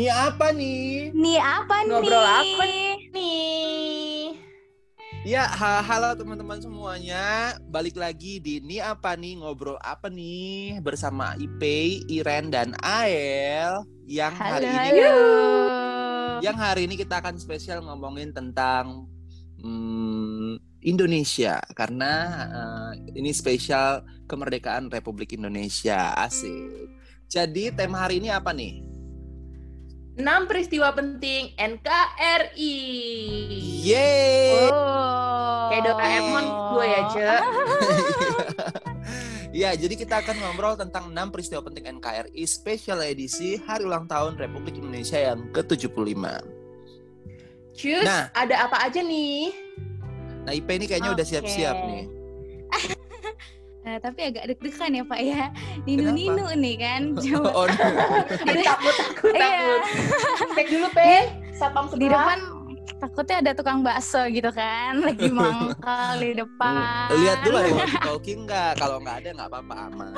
Nih apa nih? Nih apa Ngobrol nih? apa nih? Ya, ha- halo teman-teman semuanya. Balik lagi di Nih apa nih ngobrol apa nih bersama Ipe, Iren dan Ael yang Halo, hari ini halo. yang hari ini kita akan spesial ngomongin tentang hmm, Indonesia karena eh, ini spesial kemerdekaan Republik Indonesia. Asik. Jadi tema hari ini apa nih? 6 peristiwa penting NKRI. Yeay! Oh. Kayak Doraemon gue ya, Ce. Ya, jadi kita akan ngobrol tentang 6 peristiwa penting NKRI Special Edisi Hari Ulang Tahun Republik Indonesia yang ke-75. Cus, Nah. ada apa aja nih? Nah, Ipe ini kayaknya udah Oke. siap-siap nih. Nah, tapi agak deg-degan ya Pak ya. Ninu-ninu nih kan. Coba Oh, no. takut, takut, Iya. takut. Cek dulu, Pe. Satpam di sebelah. depan takutnya ada tukang bakso gitu kan lagi mangkal di depan. Lihat dulu ada walkie nggak? Kalau nggak ada nggak apa-apa aman.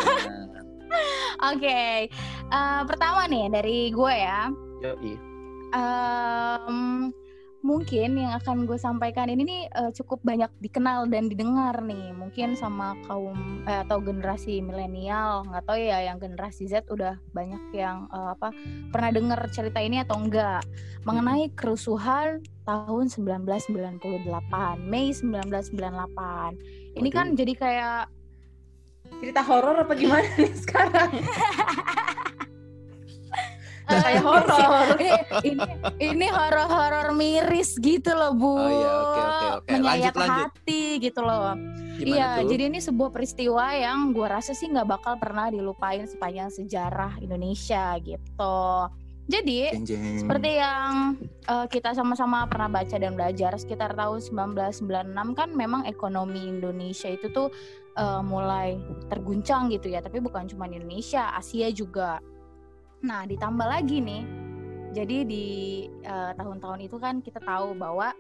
Oke. Eh, pertama nih dari gue ya. Yoi. Em, mungkin yang akan gue sampaikan ini nih eh, cukup banyak dikenal dan didengar nih mungkin sama kaum eh, atau generasi milenial nggak tahu ya yang generasi Z udah banyak yang eh, apa pernah dengar cerita ini atau enggak mengenai kerusuhan tahun 1998 Mei 1998 ini kan Waduh. jadi kayak Cerita horor apa gimana nih sekarang? eh, Kayak horor. ini ini, ini horor-horor miris gitu loh bu Oh iya, oke, oke, oke. menyayat Lanjut, lanjut. hati gitu loh Gimana iya tuh? jadi ini sebuah peristiwa yang gua rasa sih nggak bakal pernah dilupain sepanjang sejarah Indonesia gitu jadi Jeng, jeng. seperti yang eh, kita sama-sama pernah baca dan belajar sekitar tahun 1996 kan memang ekonomi Indonesia itu tuh eh, mulai terguncang gitu ya tapi bukan cuma Indonesia Asia juga nah ditambah lagi nih. Jadi di eh, tahun-tahun itu kan kita tahu bahwa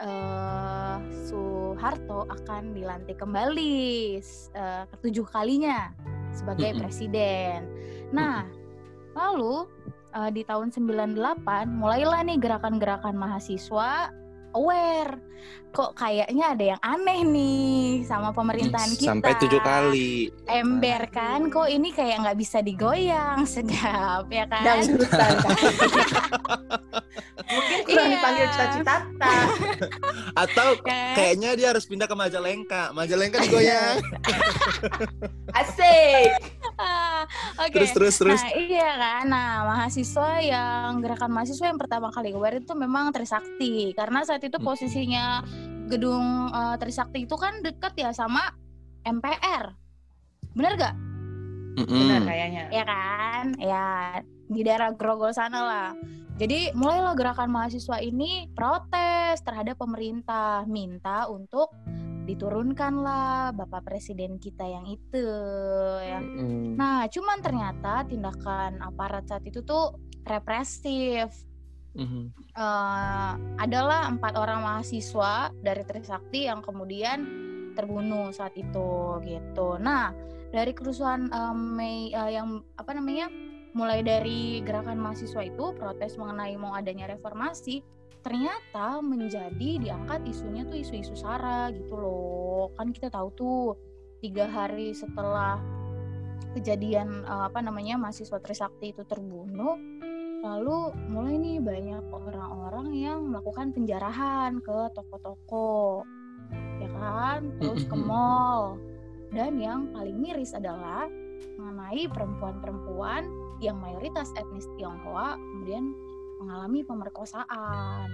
eh, Soeharto akan dilantik kembali eh, ketujuh kalinya sebagai presiden. Nah lalu eh, di tahun 98 mulailah nih gerakan-gerakan mahasiswa aware kok kayaknya ada yang aneh nih sama pemerintahan kita Sampai tujuh kali. ember kan kok ini kayak nggak bisa digoyang sedap ya kan Dangdutan. Mungkin kurang Iya. dipanggil cita-cita. Atau Kan? kayaknya dia harus pindah ke Majalengka. Majalengka digoyang. Asik. Ah, oke Terus terus terus. Nah iya kan, nah mahasiswa yang gerakan mahasiswa yang pertama kali aware itu memang Trisakti karena saat itu Hmm. posisinya gedung eh, Trisakti itu kan dekat ya sama MPR, bener gak? Mm-mm. Benar kayaknya. Ya kan, ya di daerah Grogol sana lah. Jadi mulailah gerakan mahasiswa ini protes terhadap pemerintah, minta untuk diturunkanlah Bapak Presiden kita yang itu ya. Mm-mm. Nah, cuman ternyata tindakan aparat saat itu tuh represif. Mhm. Eh, adalah empat orang mahasiswa dari Trisakti yang kemudian terbunuh saat itu gitu. Nah, dari kerusuhan eh, Mei eh, yang apa namanya mulai dari gerakan mahasiswa itu protes mengenai mau adanya reformasi ternyata menjadi diangkat isunya tuh isu-isu sara gitu loh. Kan kita tahu tuh tiga hari setelah kejadian eh, apa namanya mahasiswa Trisakti itu terbunuh lalu mulai nih banyak orang-orang yang melakukan penjarahan ke toko-toko ya kan? Terus ke mall. Dan yang paling miris adalah mengenai perempuan-perempuan yang mayoritas etnis Tionghoa kemudian mengalami pemerkosaan.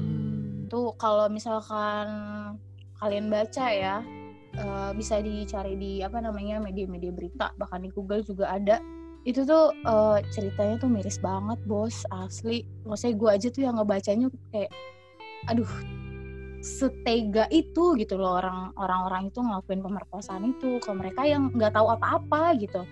Mm. tuh kalau misalkan kalian baca ya eh, bisa dicari di apa namanya media-media berita bahkan di Google juga ada. Itu tuh eh, ceritanya tuh miris banget bos asli. Maksudnya gue aja tuh yang ngebacanya kayak aduh setega itu gitu loh orang orang-orang itu ngelakuin pemerkosaan itu ke mereka yang nggak tahu apa-apa gitu.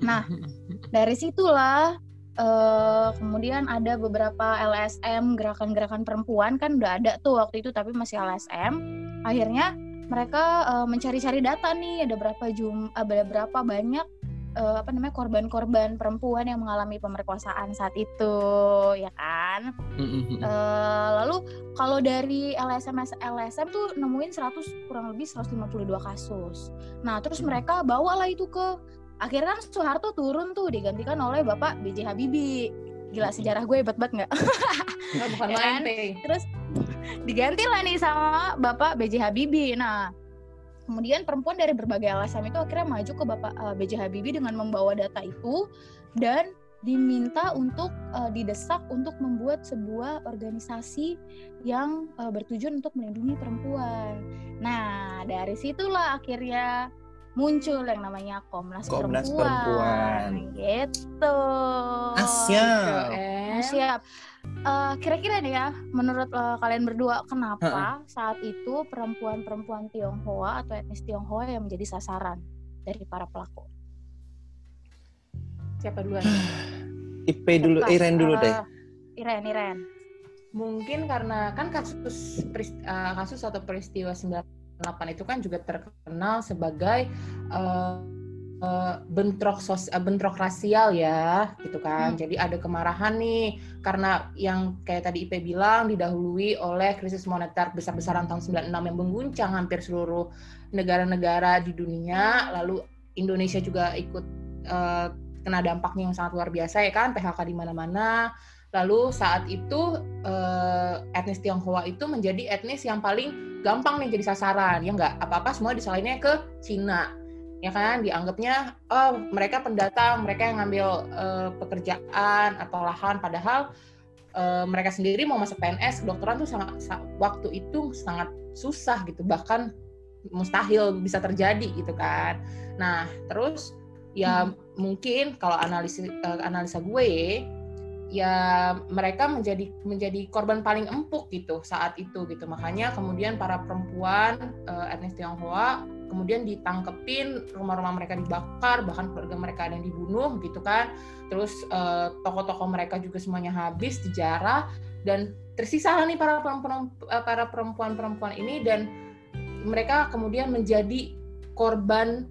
Nah, dari situlah eh, kemudian ada beberapa LSM gerakan-gerakan perempuan kan udah ada tuh waktu itu tapi masih LSM akhirnya mereka eh, mencari-cari data nih ada berapa jum ada berapa banyak eh, apa namanya korban-korban perempuan yang mengalami pemerkosaan saat itu ya kan. Eh, lalu kalau dari LSM LSM tuh nemuin 100 kurang lebih 152 kasus. Nah terus mereka bawalah itu ke akhirnya kan Soeharto turun tuh digantikan oleh Bapak B.J. Habibie gila sejarah gue hebat banget nggak Nggak, bukan Ya main kan? Terus diganti lah nih sama Bapak B.J. Habibie. Nah, kemudian perempuan dari berbagai LSM itu akhirnya maju ke Bapak eh, B.J. Habibie dengan membawa data itu dan diminta untuk eh, didesak untuk membuat sebuah organisasi yang eh, bertujuan untuk melindungi perempuan. Nah, dari situlah akhirnya muncul yang namanya Komnas, Komnas Perempuan. Gitu. Asya. Eh, Siap. Eh, kira-kira nih ya, menurut eh, kalian berdua, kenapa saat itu perempuan-perempuan Tionghoa atau etnis Tionghoa yang menjadi sasaran dari para pelaku? Siapa duluan? IP dulu, Siapa? Iren dulu Eh, deh. Iren, Iren. Mungkin karena kan kasus eh, kasus atau peristiwa 98 itu kan juga terkenal sebagai eh, bentrok sos eh, bentrok rasial ya, gitu kan. Hmm. Jadi ada kemarahan nih karena yang kayak tadi IP bilang didahului oleh krisis moneter besar-besaran tahun 96 yang mengguncang hampir seluruh negara-negara di dunia, lalu Indonesia juga ikut eh, kena dampaknya yang sangat luar biasa ya kan, PHK di mana-mana. Lalu saat itu eh, etnis Tionghoa itu menjadi etnis yang paling gampang nih jadi sasaran. Ya nggak apa-apa semua disalahinnya ke Cina. Ya kan dianggapnya oh mereka pendatang, mereka yang ngambil eh, pekerjaan atau lahan padahal eh, mereka sendiri mau masuk PNS, kedokteran tuh sangat sa- waktu itu sangat susah gitu, bahkan mustahil bisa terjadi gitu kan. Nah, terus ya mungkin kalau analisa eh, analisa gue ya mereka menjadi menjadi korban paling empuk gitu saat itu gitu. Makanya kemudian para perempuan eh, etnis Tionghoa kemudian ditangkepin rumah-rumah mereka dibakar bahkan keluarga mereka ada yang dibunuh gitu kan. Terus eh, tokoh-tokoh mereka juga semuanya habis dijarah dan tersisa nih para perempuan eh, para perempuan-perempuan ini. Dan mereka kemudian menjadi korban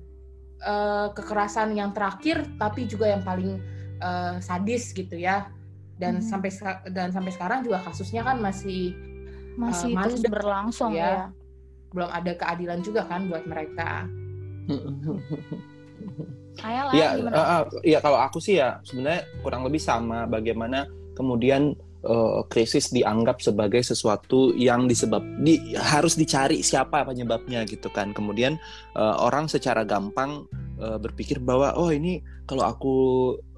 eh, kekerasan yang terakhir tapi juga yang paling sadis gitu ya dan Hmm. sampai dan sampai sekarang juga kasusnya kan masih Masih Eh, terus berlangsung ya. ya. belum ada keadilan juga kan buat mereka. Ayah lah, Ya, eh, eh, ya kalau aku sih ya sebenarnya kurang lebih sama bagaimana kemudian eh, krisis dianggap sebagai sesuatu yang disebab di, harus dicari siapa penyebabnya gitu kan. Kemudian eh, orang secara gampang eh, berpikir bahwa oh ini kalau aku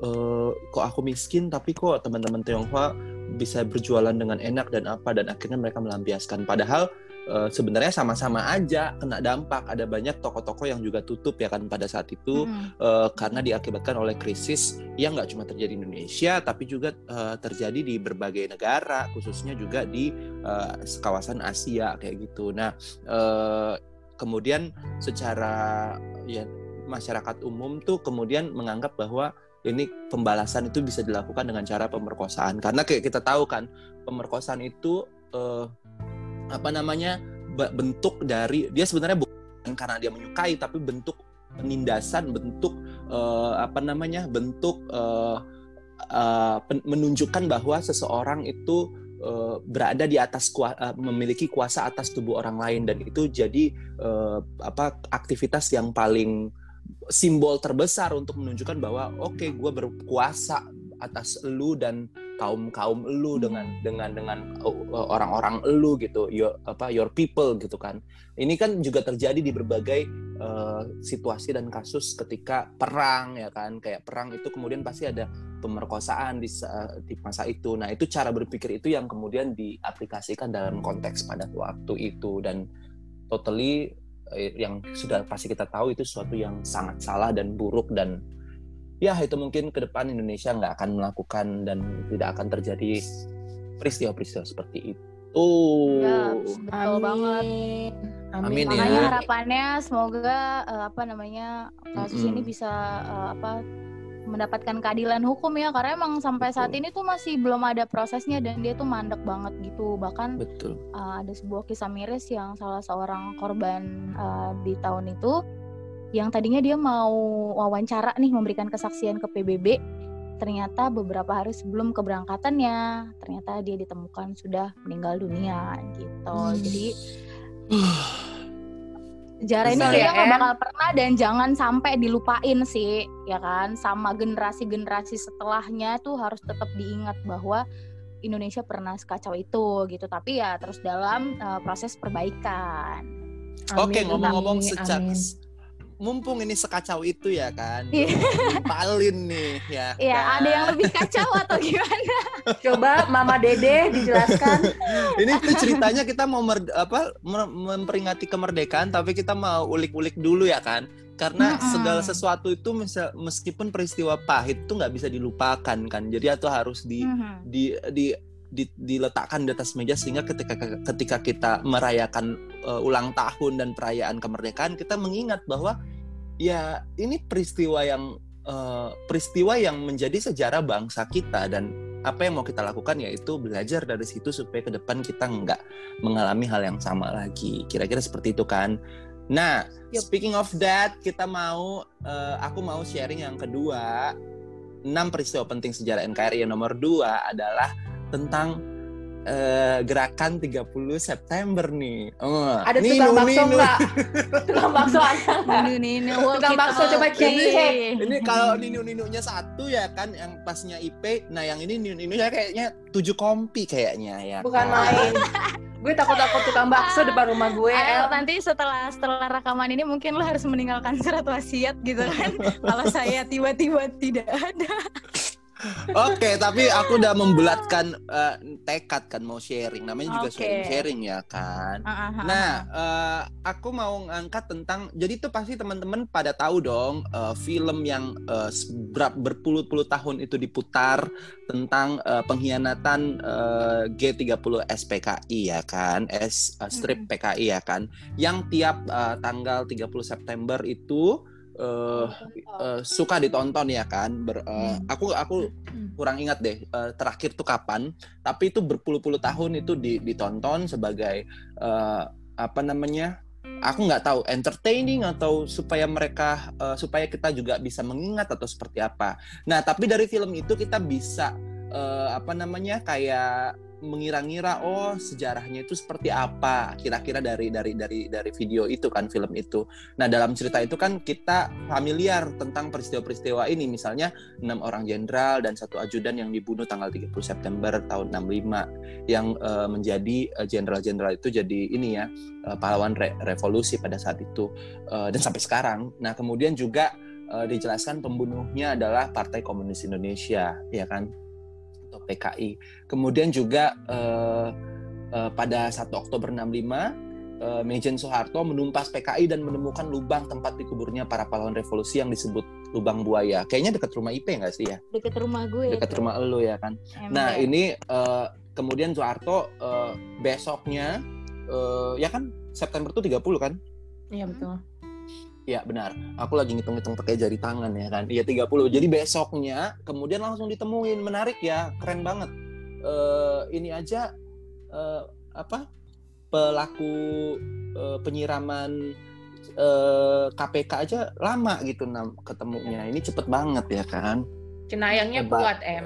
eh, kok aku miskin tapi kok teman-teman Tionghoa bisa berjualan dengan enak dan apa dan akhirnya mereka melampiaskan padahal eh, sebenarnya sama-sama aja kena dampak ada banyak toko-toko yang juga tutup ya kan pada saat itu Mm-mm. eh, karena diakibatkan oleh krisis yang nggak cuma terjadi di Indonesia tapi juga eh, terjadi di berbagai negara khususnya juga di eh, kawasan Asia kayak gitu. Nah eh, kemudian secara ya masyarakat umum tuh kemudian menganggap bahwa ini pembalasan itu bisa dilakukan dengan cara pemerkosaan. Karena kayak kita tahu kan pemerkosaan itu eh, apa namanya bentuk dari dia sebenarnya bukan karena dia menyukai tapi bentuk penindasan bentuk eh, apa namanya bentuk eh, eh, menunjukkan bahwa seseorang itu eh, berada di atas kua- eh, memiliki kuasa atas tubuh orang lain. Dan itu jadi eh, apa aktivitas yang paling simbol terbesar untuk menunjukkan bahwa oke gue berkuasa atas lu dan kaum kaum lu dengan dengan dengan uh, orang-orang lu gitu your apa your people gitu kan. Ini kan juga terjadi di berbagai uh, situasi dan kasus ketika perang ya kan. Kayak perang itu kemudian pasti ada pemerkosaan di, di masa itu. Nah itu cara berpikir itu yang kemudian diaplikasikan dalam konteks pada waktu itu dan totally yang sudah pasti kita tahu itu sesuatu yang sangat salah dan buruk dan ya itu mungkin ke depan Indonesia nggak akan melakukan dan tidak akan terjadi peristiwa-peristiwa seperti itu. Ya, betul banget. Amin ya. Makanya harapannya semoga eh, apa namanya kasus Mm-mm. ini bisa eh, apa mendapatkan keadilan hukum ya karena emang sampai saat ini tuh masih belum ada prosesnya dan dia tuh mandek banget gitu. Bahkan Betul. uh, ada sebuah kisah miris yang salah seorang korban uh, di tahun itu yang tadinya dia mau wawancara nih memberikan kesaksian ke PBB ternyata beberapa hari sebelum keberangkatannya ternyata dia ditemukan sudah meninggal dunia gitu. Jadi Sejarah ini kayaknya ya, nggak bakal pernah dan jangan sampai dilupain sih, ya kan? Sama generasi-generasi setelahnya tuh harus tetap diingat bahwa Indonesia pernah sekacau itu gitu. Tapi ya terus dalam uh, proses perbaikan. Oke, Amin, ngomong-ngomong amin, sejak amin. Mumpung ini sekacau itu ya kan. Iya. Palin nih ya. Ya kan? ada yang lebih kacau atau gimana? Coba Mama Dede dijelaskan. ini tuh ceritanya kita mau mer- apa mer- memperingati kemerdekaan tapi kita mau ulik-ulik dulu ya kan karena Mm-mm. segala sesuatu itu misal, meskipun peristiwa pahit itu nggak bisa dilupakan kan jadi itu harus di Mhm. di di di- diletakkan di atas meja sehingga ketika ketika kita merayakan uh, ulang tahun dan perayaan kemerdekaan kita mengingat bahwa ya ini peristiwa yang uh, peristiwa yang menjadi sejarah bangsa kita dan apa yang mau kita lakukan yaitu belajar dari situ supaya ke depan kita nggak mengalami hal yang sama lagi. Kira-kira seperti itu kan? Nah Yup. speaking of that kita mau uh, aku mau sharing yang kedua. Enam peristiwa penting sejarah NKRI yang nomor dua adalah tentang eh, gerakan 30 September nih. Oh, Ada Ninu, tukang bakso Ninu. nggak? Tukang bakso ada nggak? Ini nih, ini, wah, Tukang kita bakso coba cek, cek. Ini kalau Ninu Ninunya satu ya kan yang pasnya IP. Nah, yang ini Ninu Ninunya kayaknya tujuh kompi kayaknya ya. Bukan kan? main. gue takut-takut tukang bakso depan rumah gue. Ayo, El. nanti setelah setelah rekaman ini mungkin lo harus meninggalkan surat wasiat gitu kan. Kalau saya tiba-tiba tidak ada. Oke, tapi aku udah membulatkan eh, tekad kan mau sharing. Namanya juga Oke. sharing-sharing ya kan. Ah, Nah, ah. eh, aku mau ngangkat tentang jadi tuh pasti teman-teman pada tahu dong eh, film yang seberap- berpuluh-puluh tahun itu diputar tentang eh, pengkhianatan eh, G30 SPKI ya kan, S eh, strip. PKI ya kan, yang tiap eh, tanggal 30 September itu eh, eh, suka ditonton ya kan. Ber- eh, aku aku Hmm. kurang ingat deh eh, terakhir tuh kapan, tapi itu berpuluh-puluh tahun itu di- ditonton sebagai eh, apa namanya? Aku nggak tahu entertaining atau supaya mereka eh, supaya kita juga bisa mengingat atau seperti apa. Nah tapi dari film itu kita bisa eh, apa namanya? Kayak mengira-ngira oh sejarahnya itu seperti apa? Kira-kira dari dari dari dari video itu kan film itu. Nah dalam cerita itu kan kita familiar tentang peristiwa-peristiwa ini. Misalnya enam orang jenderal dan satu ajudan yang dibunuh tanggal 30 September tahun 65 yang eh, menjadi eh, jenderal-jenderal itu jadi ini ya eh, pahlawan re- revolusi pada saat itu Eh, dan sampai sekarang. Nah kemudian juga eh, dijelaskan pembunuhnya adalah Partai Komunis Indonesia, ya kan, PKI. Kemudian juga eh, eh, pada 1 Oktober 65 eh, Mejen Soeharto menumpas PKI dan menemukan lubang tempat dikuburnya para pahlawan revolusi yang disebut lubang buaya. Kayaknya dekat rumah IP nggak sih ya? Deket rumah gue. Dekat rumah elu ya kan? Ember. Nah ini eh, kemudian Soeharto eh, besoknya eh, ya kan September tuh 30 kan? Iya betul. Iya benar. Aku lagi ngitung-ngitung pakai jari tangan ya kan. Iya 30. Jadi besoknya kemudian langsung ditemuin. Menarik ya, keren banget. Eh ini aja eh, apa? Pelaku eh, penyiraman eh, KPK aja lama gitu nam ketemunya. Ini cepet banget ya kan. Cenayangnya Hebat. kuat, Em.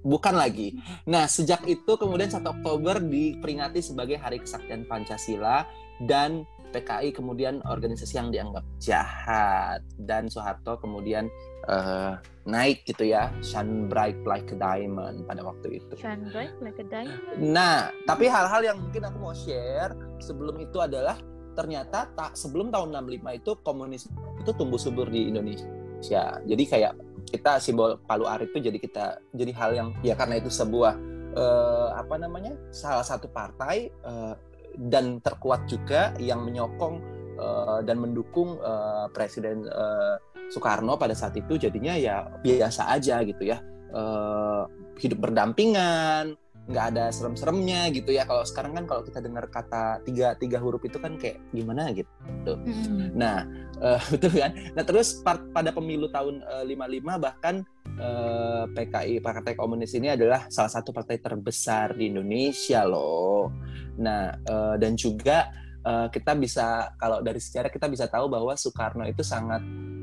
Bukan lagi. Nah, sejak itu kemudian 1 Oktober diperingati sebagai Hari Kesaktian Pancasila dan PKI kemudian organisasi yang dianggap jahat dan Soeharto kemudian eh, naik gitu ya, shine bright like a diamond pada waktu itu. Shine bright like a diamond. Nah, tapi hal-hal yang mungkin aku mau share sebelum itu adalah ternyata tak sebelum tahun 65 itu komunis itu tumbuh subur di Indonesia. Jadi kayak kita simbol Palu Arit itu jadi kita jadi hal yang ya karena itu sebuah eh, apa namanya salah satu partai eh, dan terkuat juga yang menyokong eh, dan mendukung eh, Presiden eh, Soekarno pada saat itu jadinya ya biasa aja gitu ya Eh, hidup berdampingan nggak ada serem-seremnya gitu ya kalau sekarang kan kalau kita dengar kata tiga tiga huruf itu kan kayak gimana gitu Mm-mm. Nah, eh, betul kan? Nah, terus pada pemilu tahun eh, 55 bahkan eh, PKI Partai Komunis ini adalah salah satu partai terbesar di Indonesia loh. Nah, eh, dan juga uh, kita bisa kalau dari sejarah kita bisa tahu bahwa Soekarno itu sangat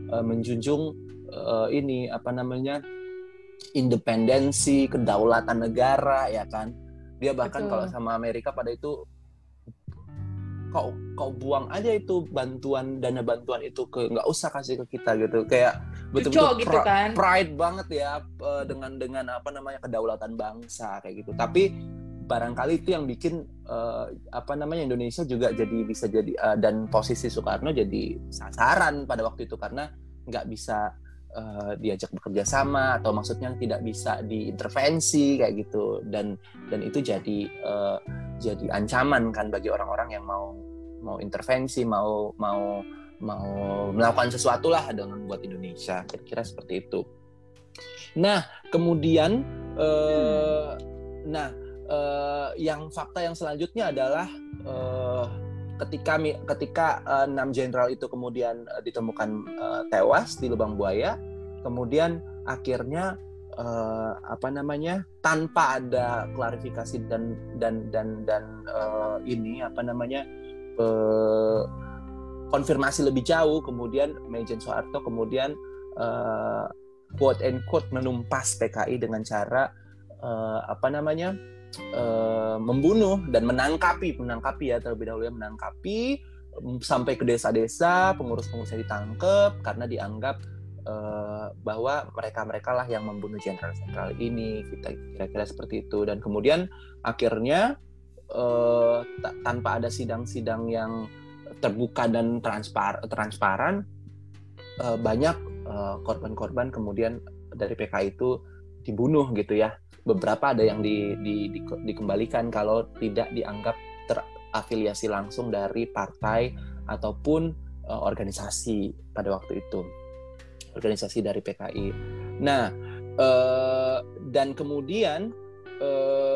uh, menjunjung uh, ini apa namanya independensi kedaulatan negara ya kan dia bahkan Betul. kalau sama Amerika pada itu kau kau buang aja itu bantuan dana bantuan itu ke nggak usah kasih ke kita gitu. Kayak betul-betul gitu kan? pride banget ya dengan dengan apa namanya kedaulatan bangsa kayak gitu. Tapi barangkali itu yang bikin uh, apa namanya Indonesia juga jadi bisa jadi uh, dan posisi Soekarno jadi sasaran pada waktu itu. Karena nggak bisa uh, diajak bekerja sama atau maksudnya tidak bisa diintervensi kayak gitu. Dan dan itu jadi uh, jadi ancaman kan bagi orang-orang yang mau mau intervensi mau mau mau melakukan sesuatu lah dengan buat Indonesia. Kira-kira seperti itu. Nah kemudian uh, nah uh, yang fakta yang selanjutnya adalah uh, ketika ketika uh, enam jenderal itu kemudian uh, ditemukan uh, tewas di lubang buaya, kemudian akhirnya apa namanya tanpa ada klarifikasi dan dan dan dan ini apa namanya konfirmasi lebih jauh, kemudian Mejen Soeharto kemudian uh, quote and quote menumpas PKI dengan cara apa namanya uh, membunuh dan menangkapi menangkapi ya terlebih dahulu ya menangkapi sampai ke desa-desa pengurus-pengurusnya ditangkap karena dianggap uh, bahwa mereka-mereka lah yang membunuh jenderal-jenderal ini kita kira-kira seperti itu. Dan kemudian akhirnya uh, tanpa ada sidang-sidang yang terbuka dan transpar transparan banyak korban-korban kemudian dari PKI itu dibunuh gitu ya beberapa ada yang di, di, di, dikembalikan kalau tidak dianggap terafiliasi langsung dari partai ataupun uh, organisasi pada waktu itu organisasi dari PKI. Nah uh, dan kemudian uh,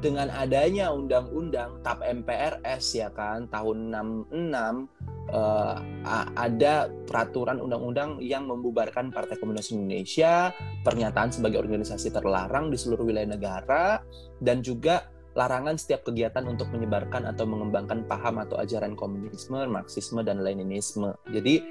dengan adanya undang-undang TAP MPRS ya kan tahun 66 uh, ada peraturan undang-undang yang membubarkan Partai Komunis Indonesia, pernyataan sebagai organisasi terlarang di seluruh wilayah negara, dan juga larangan setiap kegiatan untuk menyebarkan atau mengembangkan paham atau ajaran komunisme, marxisme, dan leninisme. Jadi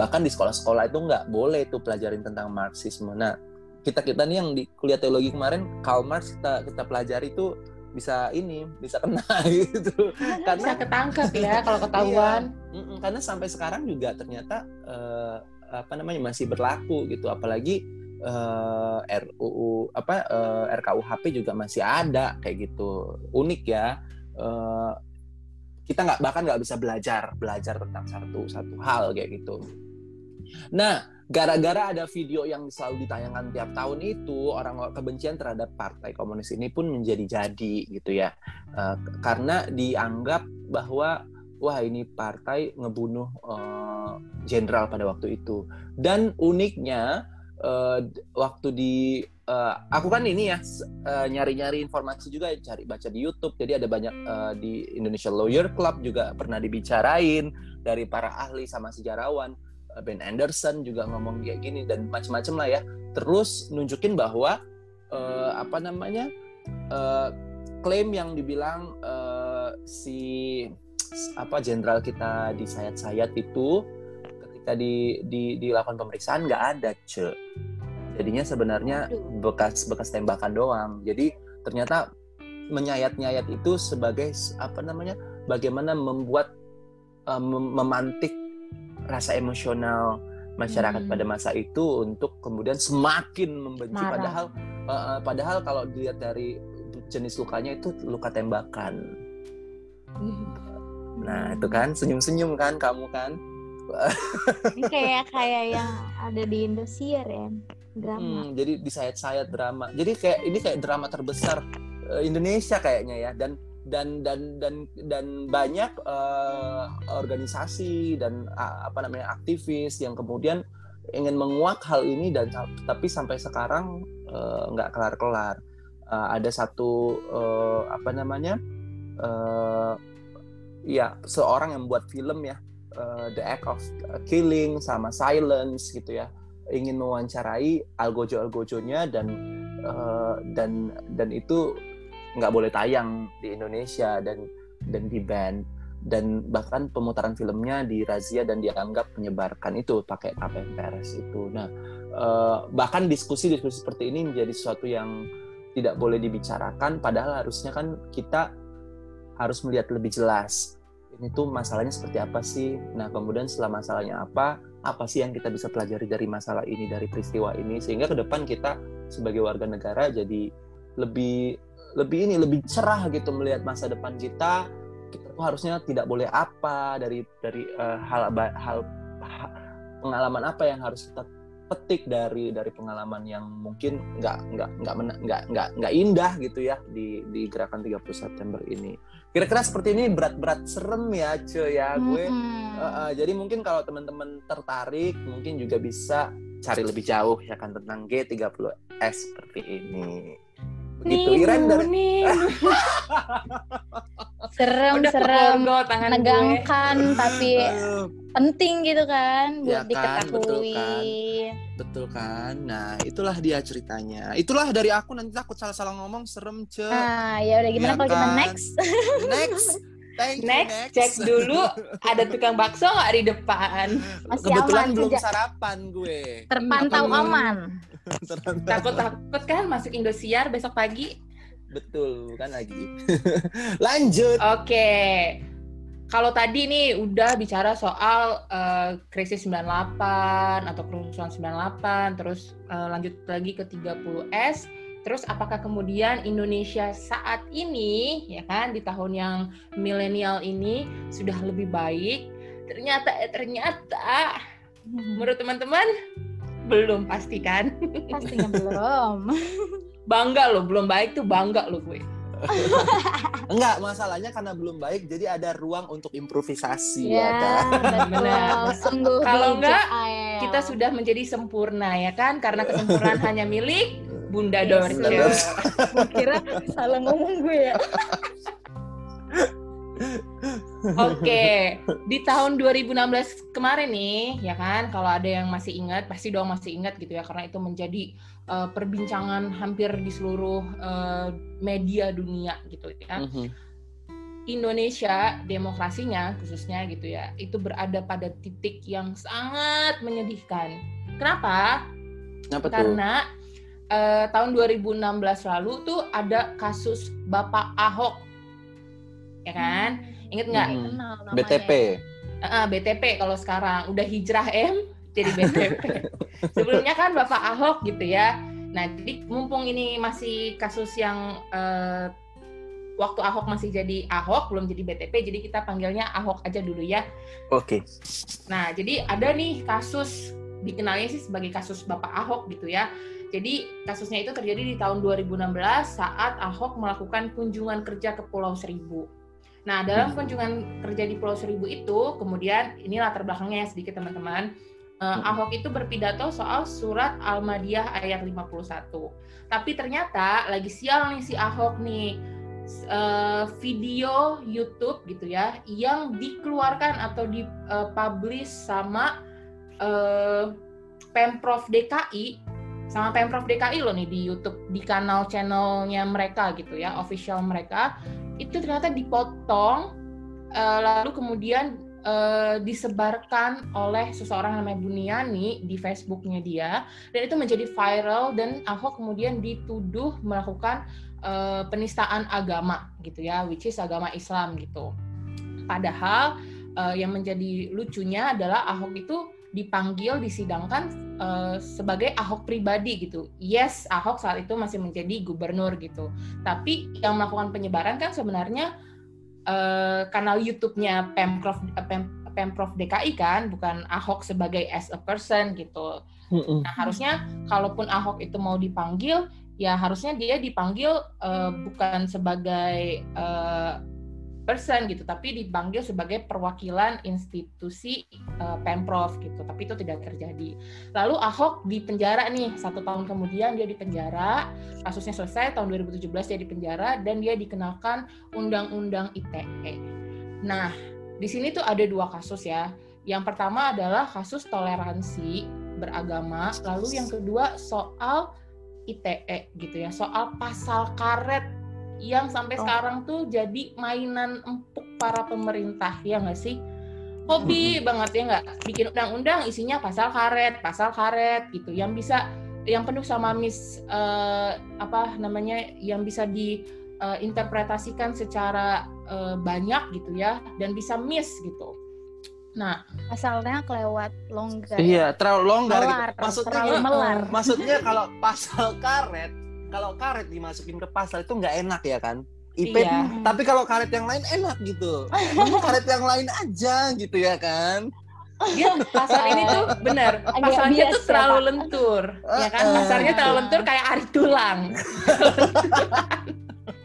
bahkan di sekolah-sekolah itu nggak boleh itu pelajarin tentang marxisme. Nah kita kita nih yang di kuliah teologi kemarin Karl Marx kita kita pelajari itu bisa ini bisa kena gitu. Karena bisa ketangkep ya kalau ketahuan. Iya, karena sampai sekarang juga ternyata uh, apa namanya masih berlaku gitu. Apalagi uh, eh, RUU apa uh, eh, RKUHP juga masih ada kayak gitu. Unik ya. Uh, kita nggak bahkan nggak bisa belajar belajar tentang satu satu hal kayak gitu. Nah gara-gara ada video yang selalu ditayangkan tiap tahun itu orang kebencian terhadap partai komunis ini pun menjadi-jadi gitu ya. Uh, karena dianggap bahwa wah ini partai ngebunuh eh, jenderal uh, pada waktu itu. Dan uniknya uh, waktu di uh, aku kan ini ya nyari-nyari uh, informasi juga cari baca di YouTube. Jadi ada banyak uh, di Indonesia Lawyer Club juga pernah dibicarain dari para ahli sama sejarawan Ben Anderson juga ngomong kayak gini dan macam-macam lah ya. Terus nunjukin bahwa uh, apa namanya uh, klaim yang dibilang uh, si apa jenderal kita di sayat-sayat itu ketika di, di dilakukan pemeriksaan nggak ada ce. Jadinya sebenarnya bekas bekas tembakan doang. Jadi ternyata menyayat-nyayat itu sebagai apa namanya bagaimana membuat uh, memantik rasa emosional masyarakat hmm. pada masa itu untuk kemudian semakin membenci Marah. padahal uh, padahal kalau dilihat dari jenis lukanya itu luka tembakan. Hmm. Nah, itu kan senyum-senyum kan kamu kan? Ini kayak kayak yang ada di Indosiar ya, drama. Hmm, jadi disayat-sayat drama. Jadi kayak ini kayak drama terbesar uh, Indonesia kayaknya ya dan dan dan dan dan banyak uh, organisasi dan uh, apa namanya aktivis yang kemudian ingin menguak hal ini dan tapi sampai sekarang uh, nggak kelar-kelar. Uh, ada satu uh, apa namanya uh, ya seorang yang buat film ya uh, The Act of Killing sama Silence gitu ya ingin mewawancarai algojo algojonya dan uh, dan dan itu nggak boleh tayang di Indonesia dan dan di ban dan bahkan pemutaran filmnya dirazia dan dianggap menyebarkan itu pakai KPMPRS itu. Nah, eh, bahkan diskusi-diskusi seperti ini menjadi sesuatu yang tidak boleh dibicarakan padahal harusnya kan kita harus melihat lebih jelas ini tuh masalahnya seperti apa sih. Nah, kemudian setelah masalahnya apa, apa sih yang kita bisa pelajari dari masalah ini, dari peristiwa ini, sehingga ke depan kita sebagai warga negara jadi lebih lebih ini lebih cerah gitu melihat masa depan kita kita tuh harusnya tidak boleh apa dari dari uh, hal hal pengalaman apa yang harus kita petik dari dari pengalaman yang mungkin nggak nggak nggak nggak nggak nggak indah gitu ya di di gerakan 30 September ini. Kira-kira seperti ini berat-berat serem ya, cuy ya gue. Hmm. Uh, uh, jadi mungkin kalau teman-teman tertarik mungkin juga bisa cari lebih jauh ya kan tentang G30S seperti ini gitu Iren dari serem Udah serem. menegangkan tapi penting gitu kan buat ya kan, diketahui. betul kan. Betul kan. Nah itulah dia ceritanya. Itulah dari aku nanti takut salah-salah ngomong serem ce. Ah ya udah gimana ya kalau kan? kita next? Next Thank next, you, next, cek dulu ada tukang bakso nggak di depan. Masih Kebetulan aman, belum sarapan gue. Terpantau aman. Takut-takut kan masuk Indosiar besok pagi. Betul, bukan lagi. Lanjut. Oke. Okay. Kalau tadi nih udah bicara soal uh, krisis 98 atau kerusuhan 98, terus uh, lanjut lagi ke 30S, terus apakah kemudian Indonesia saat ini ya kan di tahun yang milenial ini sudah lebih baik? Ternyata eh, ternyata menurut teman-teman belum pasti kan? Pastinya belum. bangga loh, belum baik tuh bangga loh gue. Enggak, masalahnya karena belum baik jadi ada ruang untuk improvisasi ya, ya kan. Kalau enggak kita sudah menjadi sempurna ya kan karena kesempurnaan hanya milik Bunda yes, Dorce. Kira salah ngomong gue ya. Oke, di tahun 2016 kemarin nih, ya kan, kalau ada yang masih ingat, pasti dong masih ingat gitu ya, karena itu menjadi uh, perbincangan hampir di seluruh uh, media dunia gitu ya. Mm -hmm. Indonesia demokrasinya khususnya gitu ya, itu berada pada titik yang sangat menyedihkan. Kenapa? Kenapa Karena uh, tahun 2016 lalu tuh ada kasus Bapak Ahok ya kan? Ingat nggak? Hmm. BTP. Uh, BTP kalau sekarang udah hijrah M jadi BTP. Sebelumnya kan Bapak Ahok gitu ya. Nah, jadi mumpung ini masih kasus yang uh, waktu Ahok masih jadi Ahok, belum jadi BTP, jadi kita panggilnya Ahok aja dulu ya. Oke. Okay. Nah, jadi ada nih kasus dikenalnya sih sebagai kasus Bapak Ahok gitu ya. Jadi kasusnya itu terjadi di tahun 2016 saat Ahok melakukan kunjungan kerja ke Pulau Seribu. Nah, dalam hmm. kunjungan kerja di Pulau Seribu itu, kemudian ini latar belakangnya ya sedikit teman-teman. Uh, Ahok itu berpidato soal surat Al-Madiyah ayat 51. Tapi ternyata lagi sial nih si Ahok nih. Uh, video YouTube gitu ya yang dikeluarkan atau dipublish uh, sama uh, Pemprov DKI sama Pemprov DKI loh nih di YouTube di kanal channelnya mereka gitu ya official mereka. Itu ternyata dipotong uh, lalu kemudian uh, disebarkan oleh seseorang namanya Buniani di Facebooknya dia dan itu menjadi viral dan Ahok kemudian dituduh melakukan uh, penistaan agama gitu ya which is agama Islam gitu. Padahal uh, yang menjadi lucunya adalah Ahok itu dipanggil disidangkan uh, sebagai Ahok pribadi gitu. Yes, Ahok saat itu masih menjadi gubernur gitu. Tapi yang melakukan penyebaran kan sebenarnya uh, kanal YouTube-nya Pemprov Pem, Pemprov DKI kan, bukan Ahok sebagai as a person gitu. Nah, harusnya kalaupun Ahok itu mau dipanggil, ya harusnya dia dipanggil uh, bukan sebagai uh, person gitu, tapi dipanggil sebagai perwakilan institusi uh, pemprov gitu. Tapi itu tidak terjadi. Lalu Ahok di penjara nih satu tahun kemudian dia di penjara, kasusnya selesai tahun 2017 dia di penjara dan dia dikenakan undang-undang ITE. Nah di sini tuh ada dua kasus ya. Yang pertama adalah kasus toleransi beragama, lalu yang kedua soal ITE gitu ya, soal pasal karet yang sampai Oh. sekarang tuh jadi mainan empuk para pemerintah ya nggak sih? Hobi banget ya nggak? Bikin undang-undang isinya pasal karet, pasal karet gitu, yang bisa yang penuh sama mis eh, apa namanya, yang bisa diinterpretasikan secara eh, banyak gitu ya, dan bisa miss gitu. Nah, Asalnya kelewat longgar. Iya, terlalu longgar gitu. Melar, Maksudnya terlalu melar. maksudnya kalau pasal karet, kalau karet dimasukin ke pasal itu nggak enak ya kan? IP, Iya. tapi kalau karet yang lain enak gitu. Mending karet yang lain aja gitu ya kan? dia pasal ini tuh benar bias tuh terlalu lentur ya kan Uh-uh. pasarnya terlalu lentur kayak ari tulang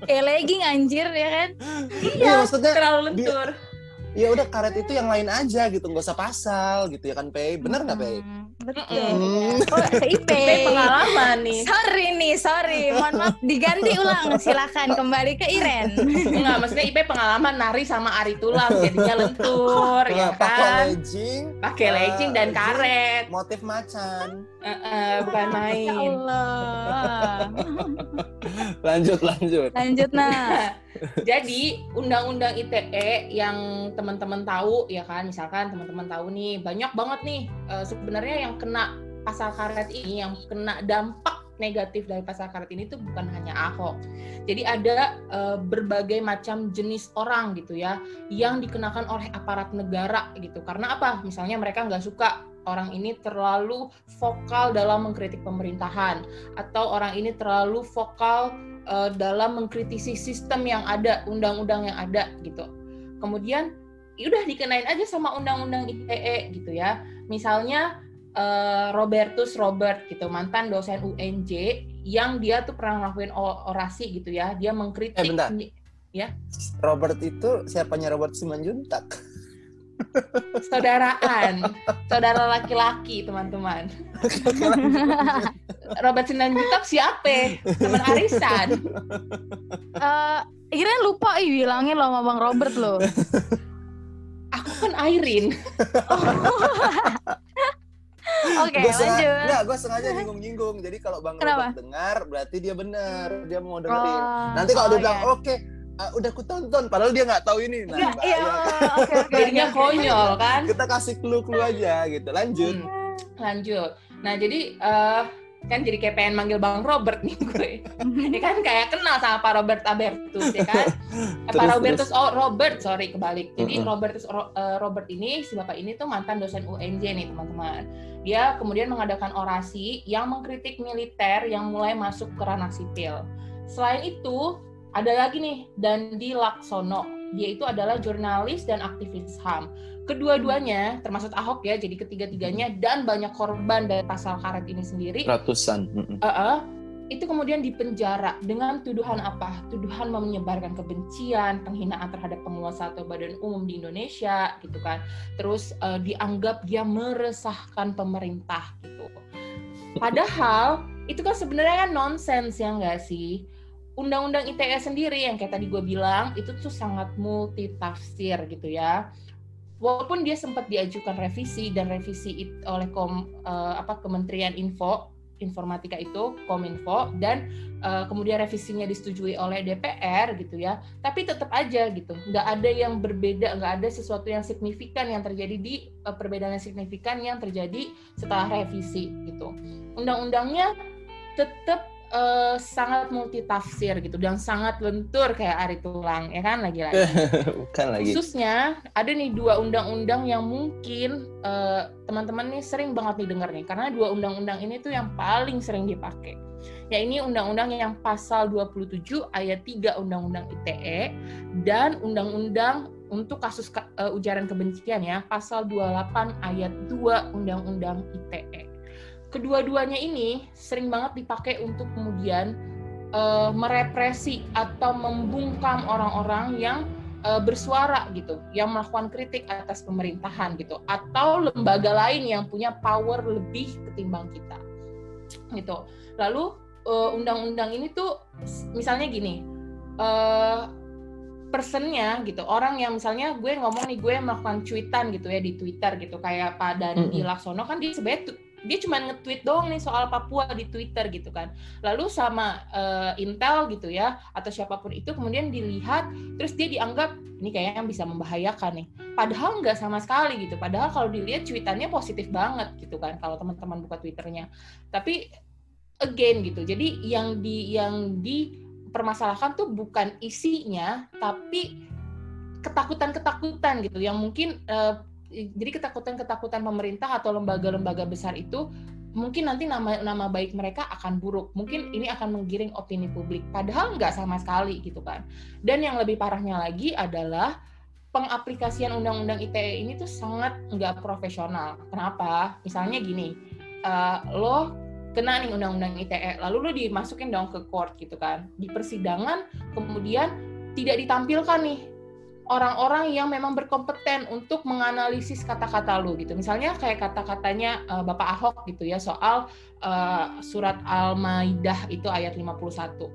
Kayak legging anjir ya kan? Iya, maksudnya terlalu lentur ya udah karet itu yang lain aja gitu, nggak usah pasal gitu ya kan, Pei? Bener nggak, Pei? Hmm, Betul. Mm. Oh, pengalaman nih Sorry nih, sorry. Mohon maaf diganti ulang. Silakan kembali ke Iren. Enggak, maksudnya IP pengalaman nari sama ari tulang jadinya lentur ya Nah, pakai kan legging, pakai legging dan karet motif macan. Eh, eh, bukan Ya main Allah. Lanjut, lanjut. Lanjut nah. Jadi undang-undang ITE yang teman-teman tahu ya kan, misalkan teman-teman tahu nih banyak banget nih eh, sebenarnya yang kena pasal karet ini, yang kena dampak negatif dari pasal karet ini tuh bukan hanya Ahok. Jadi ada eh, berbagai macam jenis orang gitu ya yang dikenakan oleh aparat negara gitu. Karena apa? Misalnya mereka nggak suka orang ini terlalu vokal dalam mengkritik pemerintahan atau orang ini terlalu vokal eh, dalam mengkritisi sistem yang ada, undang-undang yang ada gitu. Kemudian ya udah dikenain aja sama undang-undang ITE gitu ya. Misalnya eh, Robertus Robert gitu, mantan dosen UNJ yang dia tuh pernah ngelakuin orasi gitu ya. Dia mengkritik Eh, bentar. Robert itu siapanya Robert Simanjuntak? Saudaraan, saudara laki-laki teman-teman. Robert Simanjuntak siapa? Teman arisan. Eh, Iren lupa ih bilangin lo sama Bang Robert lo. Aku kan Airin. Oke, sengaja, lanjut. enggak, gue sengaja nyinggung-nyinggung. Jadi kalau Bang Kenapa? Robert dengar, berarti dia benar, dia mau dengerin. Oh, Nanti kalau oh, dia bilang, iya. oke, uh, udah ku tonton, padahal dia nggak tahu ini. Nah, Iya, iya, bahaya. oke oke. Jadinya oke. konyol kan? kita kasih clue-clue aja gitu. Lanjut. Hmm, lanjut. Nah jadi eh, kan jadi kayak pengen manggil Bang Robert nih gue. Ya kan kayak kenal sama Pak Robert Albertus ya kan. Eh, Pak Terus, Robertus oh Robert sorry kebalik. Jadi Mm-mm. Robertus Ro- eh, Robert ini si bapak ini tuh mantan dosen UNJ nih teman-teman. Dia kemudian mengadakan orasi yang mengkritik militer yang mulai masuk ke ranah sipil. Selain itu ada lagi nih Dandi Laksono. Dia itu adalah jurnalis dan aktivis HAM. Kedua-duanya termasuk Ahok ya, jadi ketiga-tiganya dan banyak korban dari pasal karet ini sendiri Ratusan. Mm-mm. uh-uh, itu kemudian dipenjara dengan tuduhan apa? Tuduhan menyebarkan kebencian, penghinaan terhadap penguasa atau badan umum di Indonesia, gitu kan. Terus uh, dianggap dia meresahkan pemerintah, gitu. Padahal itu kan sebenarnya kan nonsens ya nggak sih? Undang-undang ITE sendiri yang kayak tadi gue bilang itu tuh sangat multitafsir gitu ya. Walaupun dia sempat diajukan revisi dan revisi it- oleh kom, eh, apa Kementerian Info informatika itu Kominfo dan eh, kemudian revisinya disetujui oleh DPR gitu ya tapi tetap aja gitu nggak ada yang berbeda nggak ada sesuatu yang signifikan yang terjadi di eh, perbedaan yang signifikan yang terjadi setelah revisi gitu undang-undangnya tetap eh, sangat multitafsir gitu dan sangat lentur kayak ari tulang ya kan lagi-lagi. Bukan lagi. khususnya ada nih dua undang-undang yang mungkin eh, teman-teman nih sering banget nih denger nih karena dua undang-undang ini tuh yang paling sering dipakai. Ya ini undang-undang yang pasal 27 ayat 3 undang-undang ITE dan undang-undang untuk kasus ka- eh, ujaran kebencian ya pasal 28 ayat 2 undang-undang ITE kedua-duanya ini sering banget dipakai untuk kemudian eh, merepresi atau membungkam orang-orang yang eh, bersuara gitu, yang melakukan kritik atas pemerintahan gitu, atau lembaga lain yang punya power lebih ketimbang kita, gitu. Lalu eh, undang-undang ini tuh misalnya gini, eh, personnya gitu, orang yang misalnya gue ngomong nih gue melakukan cuitan gitu ya di Twitter gitu, kayak Pak Dandi Mm-mm. Laksono kan dia sebenarnya tu- dia cuma nge-tweet doang nih soal Papua di Twitter gitu kan. Lalu sama uh, Intel gitu ya atau siapa pun itu kemudian dilihat terus dia dianggap ini kayaknya bisa membahayakan nih. Padahal nggak sama sekali gitu. Padahal kalau dilihat cuitannya positif banget gitu kan kalau teman-teman buka Twitternya. Tapi again gitu. Jadi yang di yang dipermasalahkan tuh bukan isinya tapi ketakutan-ketakutan gitu yang mungkin uh, jadi ketakutan-ketakutan pemerintah atau lembaga-lembaga besar itu mungkin nanti nama nama baik mereka akan buruk. Mungkin ini akan menggiring opini publik. Padahal nggak sama sekali gitu kan. Dan yang lebih parahnya lagi adalah pengaplikasian undang-undang ITE ini tuh sangat nggak profesional. Kenapa? Misalnya gini, uh, lo kena nih undang-undang ITE, lalu lo dimasukin dong ke court gitu kan. Di persidangan kemudian tidak ditampilkan nih orang-orang yang memang berkompeten untuk menganalisis kata-kata lu gitu. Misalnya kayak kata-katanya uh, Bapak Ahok gitu ya soal uh, surat Al-Maidah itu ayat 51.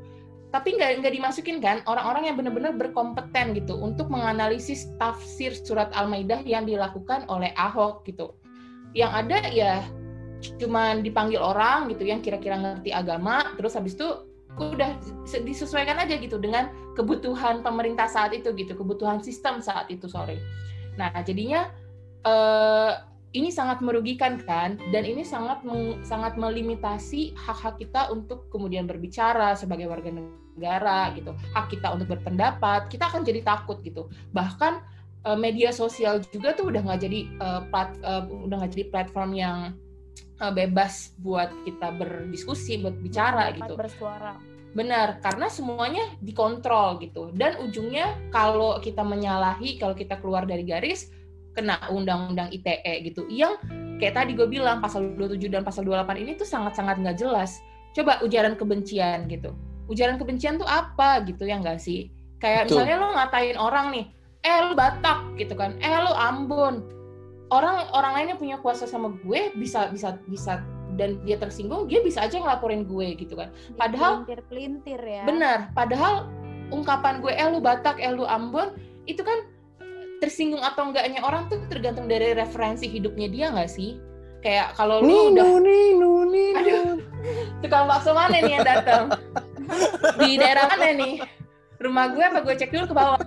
Tapi nggak nggak dimasukin kan orang-orang yang benar-benar berkompeten gitu untuk menganalisis tafsir surat Al-Maidah yang dilakukan oleh Ahok gitu. Yang ada ya cuma dipanggil orang gitu yang kira-kira ngerti agama, terus habis itu udah disesuaikan aja gitu dengan kebutuhan pemerintah saat itu gitu, kebutuhan sistem saat itu sore. Nah jadinya eh, ini sangat merugikan kan, dan ini sangat meng, sangat melimitasi hak-hak kita untuk kemudian berbicara sebagai warga negara gitu, hak kita untuk berpendapat, kita akan jadi takut gitu. Bahkan eh, media sosial juga tuh udah nggak jadi uh, plat, uh, udah nggak jadi platform yang uh, bebas buat kita berdiskusi, buat bicara Dapat gitu. bersuara. Benar, karena semuanya dikontrol gitu. Dan ujungnya kalau kita menyalahi, kalau kita keluar dari garis, kena undang-undang ITE gitu. Yang kayak tadi gue bilang pasal 27 dan pasal 28 ini tuh sangat-sangat nggak jelas. Coba ujaran kebencian gitu. Ujaran kebencian tuh apa gitu ya nggak sih? Kayak Betul. misalnya lo ngatain orang nih, eh lu Batak gitu kan, eh lu Ambon. Orang orang lainnya punya kuasa sama gue bisa bisa bisa dan dia tersinggung, dia bisa aja ngelaporin gue gitu kan. Padahal- pelintir-pelintir ya. Benar, padahal ungkapan gue eh lu Batak, eh lu Ambon itu kan tersinggung atau enggaknya orang tuh tergantung dari referensi hidupnya dia nggak sih? Kayak kalau lu udah ninu, ninu. Aduh. tukang bakso mana nih yang datang? Di daerah mana nih? Rumah gue apa gue cek dulu ke bawah?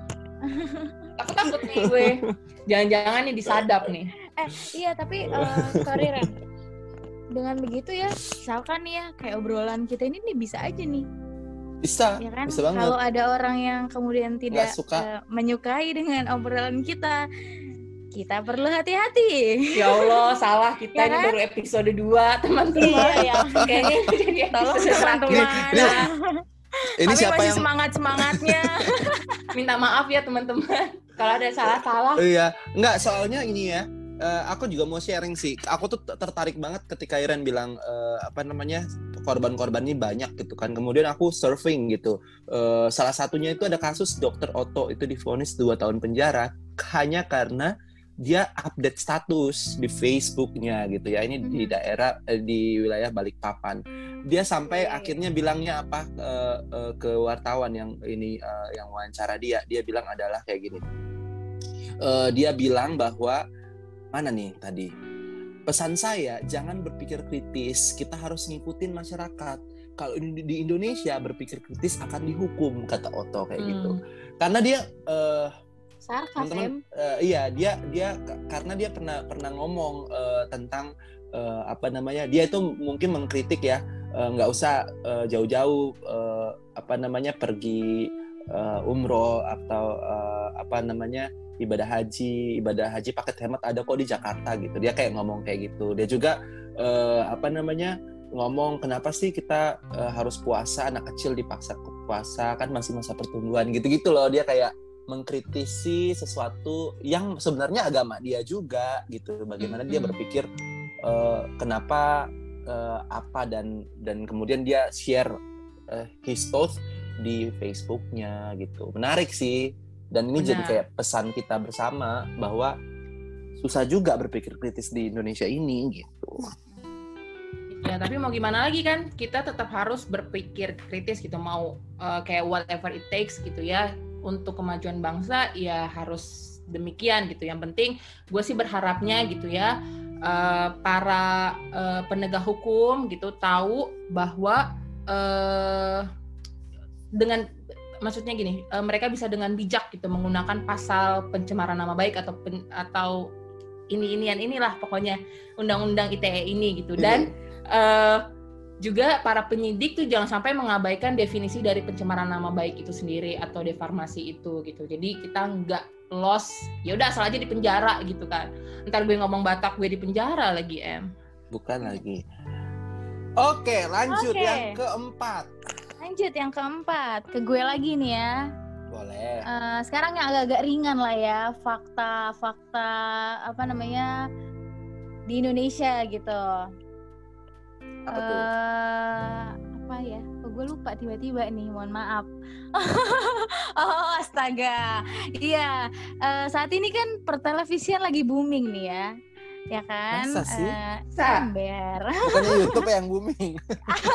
Aku takut nih gue. Jangan-jangan nih disadap nih. Eh iya tapi eh, sorry Ren. Dengan begitu ya, misalkan nih ya kayak obrolan kita ini nih bisa aja nih, Bisa, ya kan? bisa banget. Kalau ada orang yang kemudian tidak suka. eh, menyukai dengan obrolan kita, kita perlu hati-hati. Ya Allah, salah kita Ya ini kan? baru episode 2, teman-teman. Iya ya. Kayaknya ini jadi Tolong episode teman-teman. Ini- Ini Kami siapa masih yang semangat semangatnya. minta maaf ya teman-teman kalau ada salah-salah Iya, enggak soalnya ini ya. eh, aku juga mau sharing sih. Aku tuh tertarik banget ketika Iren bilang eh, apa namanya korban-korban ini banyak gitu kan. Kemudian aku surfing gitu. Eh, salah satunya itu ada kasus Dokter Otto itu divonis 2 tahun penjara hanya karena dia update status di Facebooknya gitu ya. Ini di Mhm. daerah eh, di wilayah Balikpapan. Dia sampai Oke. akhirnya bilangnya apa eh, ke wartawan yang ini yang wawancara dia. Dia bilang adalah kayak gini. Dia bilang bahwa mana nih tadi pesan saya jangan berpikir kritis kita harus ngikutin masyarakat kalau di, di Indonesia berpikir kritis akan dihukum kata Otto kayak gitu Hmm. karena dia eh, Sarkas teman-teman Em. eh, iya dia dia karena dia pernah pernah ngomong eh, tentang eh, apa namanya dia itu mungkin mengkritik ya nggak usah eh, jauh-jauh eh, apa namanya pergi eh, umroh atau eh, apa namanya ibadah haji ibadah haji paket hemat ada kok di Jakarta gitu. Dia kayak ngomong kayak gitu. Dia juga eh, apa namanya ngomong kenapa sih kita eh, harus puasa anak kecil dipaksa puasa kan masih masa pertumbuhan gitu-gitu loh. Dia kayak mengkritisi sesuatu yang sebenarnya agama dia juga gitu. Bagaimana dia berpikir eh, kenapa eh, apa dan dan kemudian dia share eh, his thoughts di Facebooknya gitu. Menarik sih. Dan ini jadi Benar. kayak pesan kita bersama bahwa susah juga berpikir kritis di Indonesia ini gitu. Ya tapi mau gimana lagi kan? Kita tetap harus berpikir kritis gitu. Mau eh, kayak whatever it takes gitu ya untuk kemajuan bangsa ya harus demikian gitu. Yang penting gue sih berharapnya gitu ya uh, para uh, penegak hukum gitu tahu bahwa uh, dengan maksudnya gini uh, mereka bisa dengan bijak gitu menggunakan pasal pencemaran nama baik atau pen, atau ini inian inilah pokoknya undang-undang ITE ini gitu. Dan uh, juga para penyidik tuh jangan sampai mengabaikan definisi dari pencemaran nama baik itu sendiri atau deformasi itu gitu jadi kita nggak loss ya udah asal aja di penjara gitu kan ntar gue ngomong Batak gue di penjara lagi em bukan lagi oke lanjut Oke. yang keempat Lanjut yang keempat ke gue lagi nih ya. boleh Eh, sekarang yang agak-agak ringan lah ya fakta-fakta apa namanya di Indonesia gitu. Apa tuh Eh, apa ya? Kok gue lupa tiba-tiba nih, mohon maaf. oh, astaga. Iya, eh, saat ini kan pertelevisian lagi booming nih ya. Ya kan? Masa sih? Eh, Sa. ember. bukannya YouTube yang booming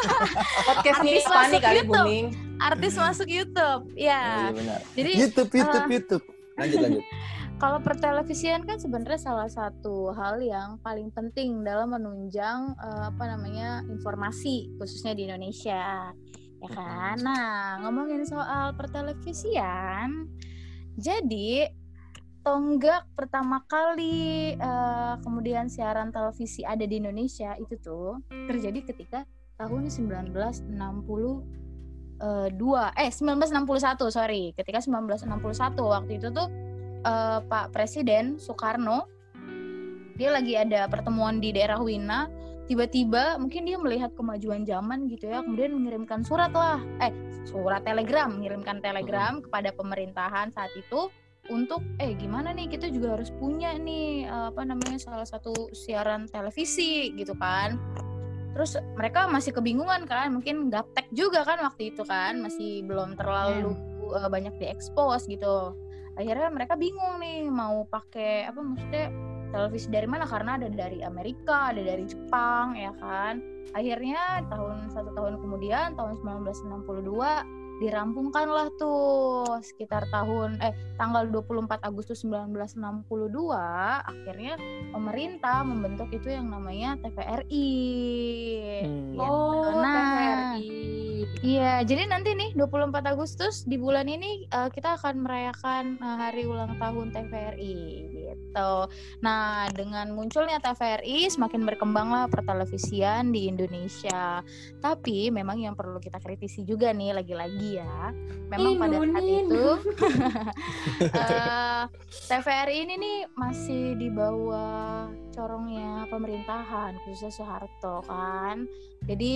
podcast Artis masuk kali YouTube. booming Artis masuk YouTube. Ya. iya benar Jadi YouTube YouTube eh, YouTube lanjut lanjut kalau pertelevisian kan sebenarnya salah satu hal yang paling penting dalam menunjang eh, apa namanya informasi khususnya di Indonesia. Ya kan? Nah ngomongin soal pertelevisian jadi tonggak pertama kali eh, kemudian siaran televisi ada di Indonesia itu tuh terjadi ketika tahun 1962 eh 1961 sorry. Ketika 1961 waktu itu tuh eh, Pak Presiden Soekarno dia lagi ada pertemuan di daerah Wina tiba-tiba mungkin dia melihat kemajuan zaman gitu ya kemudian mengirimkan surat lah eh surat telegram mengirimkan telegram kepada pemerintahan saat itu untuk eh gimana nih kita juga harus punya nih eh, apa namanya salah satu siaran televisi gitu kan. Terus mereka masih kebingungan kan mungkin gaptek juga kan waktu itu kan masih belum terlalu eh, banyak diekspos gitu akhirnya mereka bingung nih mau pakai apa maksudnya televisi dari mana? Karena ada dari Amerika ada dari Jepang ya kan? Akhirnya tahun satu tahun kemudian tahun 1962 dirampungkanlah tuh sekitar tahun eh tanggal 24 Agustus 1962 akhirnya pemerintah membentuk itu yang namanya TVRI Hmm. Oh Iya, jadi nanti nih 24 Agustus di bulan ini eh, kita akan merayakan eh, hari ulang tahun TVRI gitu. Nah, dengan munculnya TVRI semakin berkembanglah pertelevisian di Indonesia. Tapi memang yang perlu kita kritisi juga nih lagi-lagi ya. Memang pada saat Ninu, itu eh, TVRI ini nih masih di bawah corongnya pemerintahan khususnya Soeharto kan. Jadi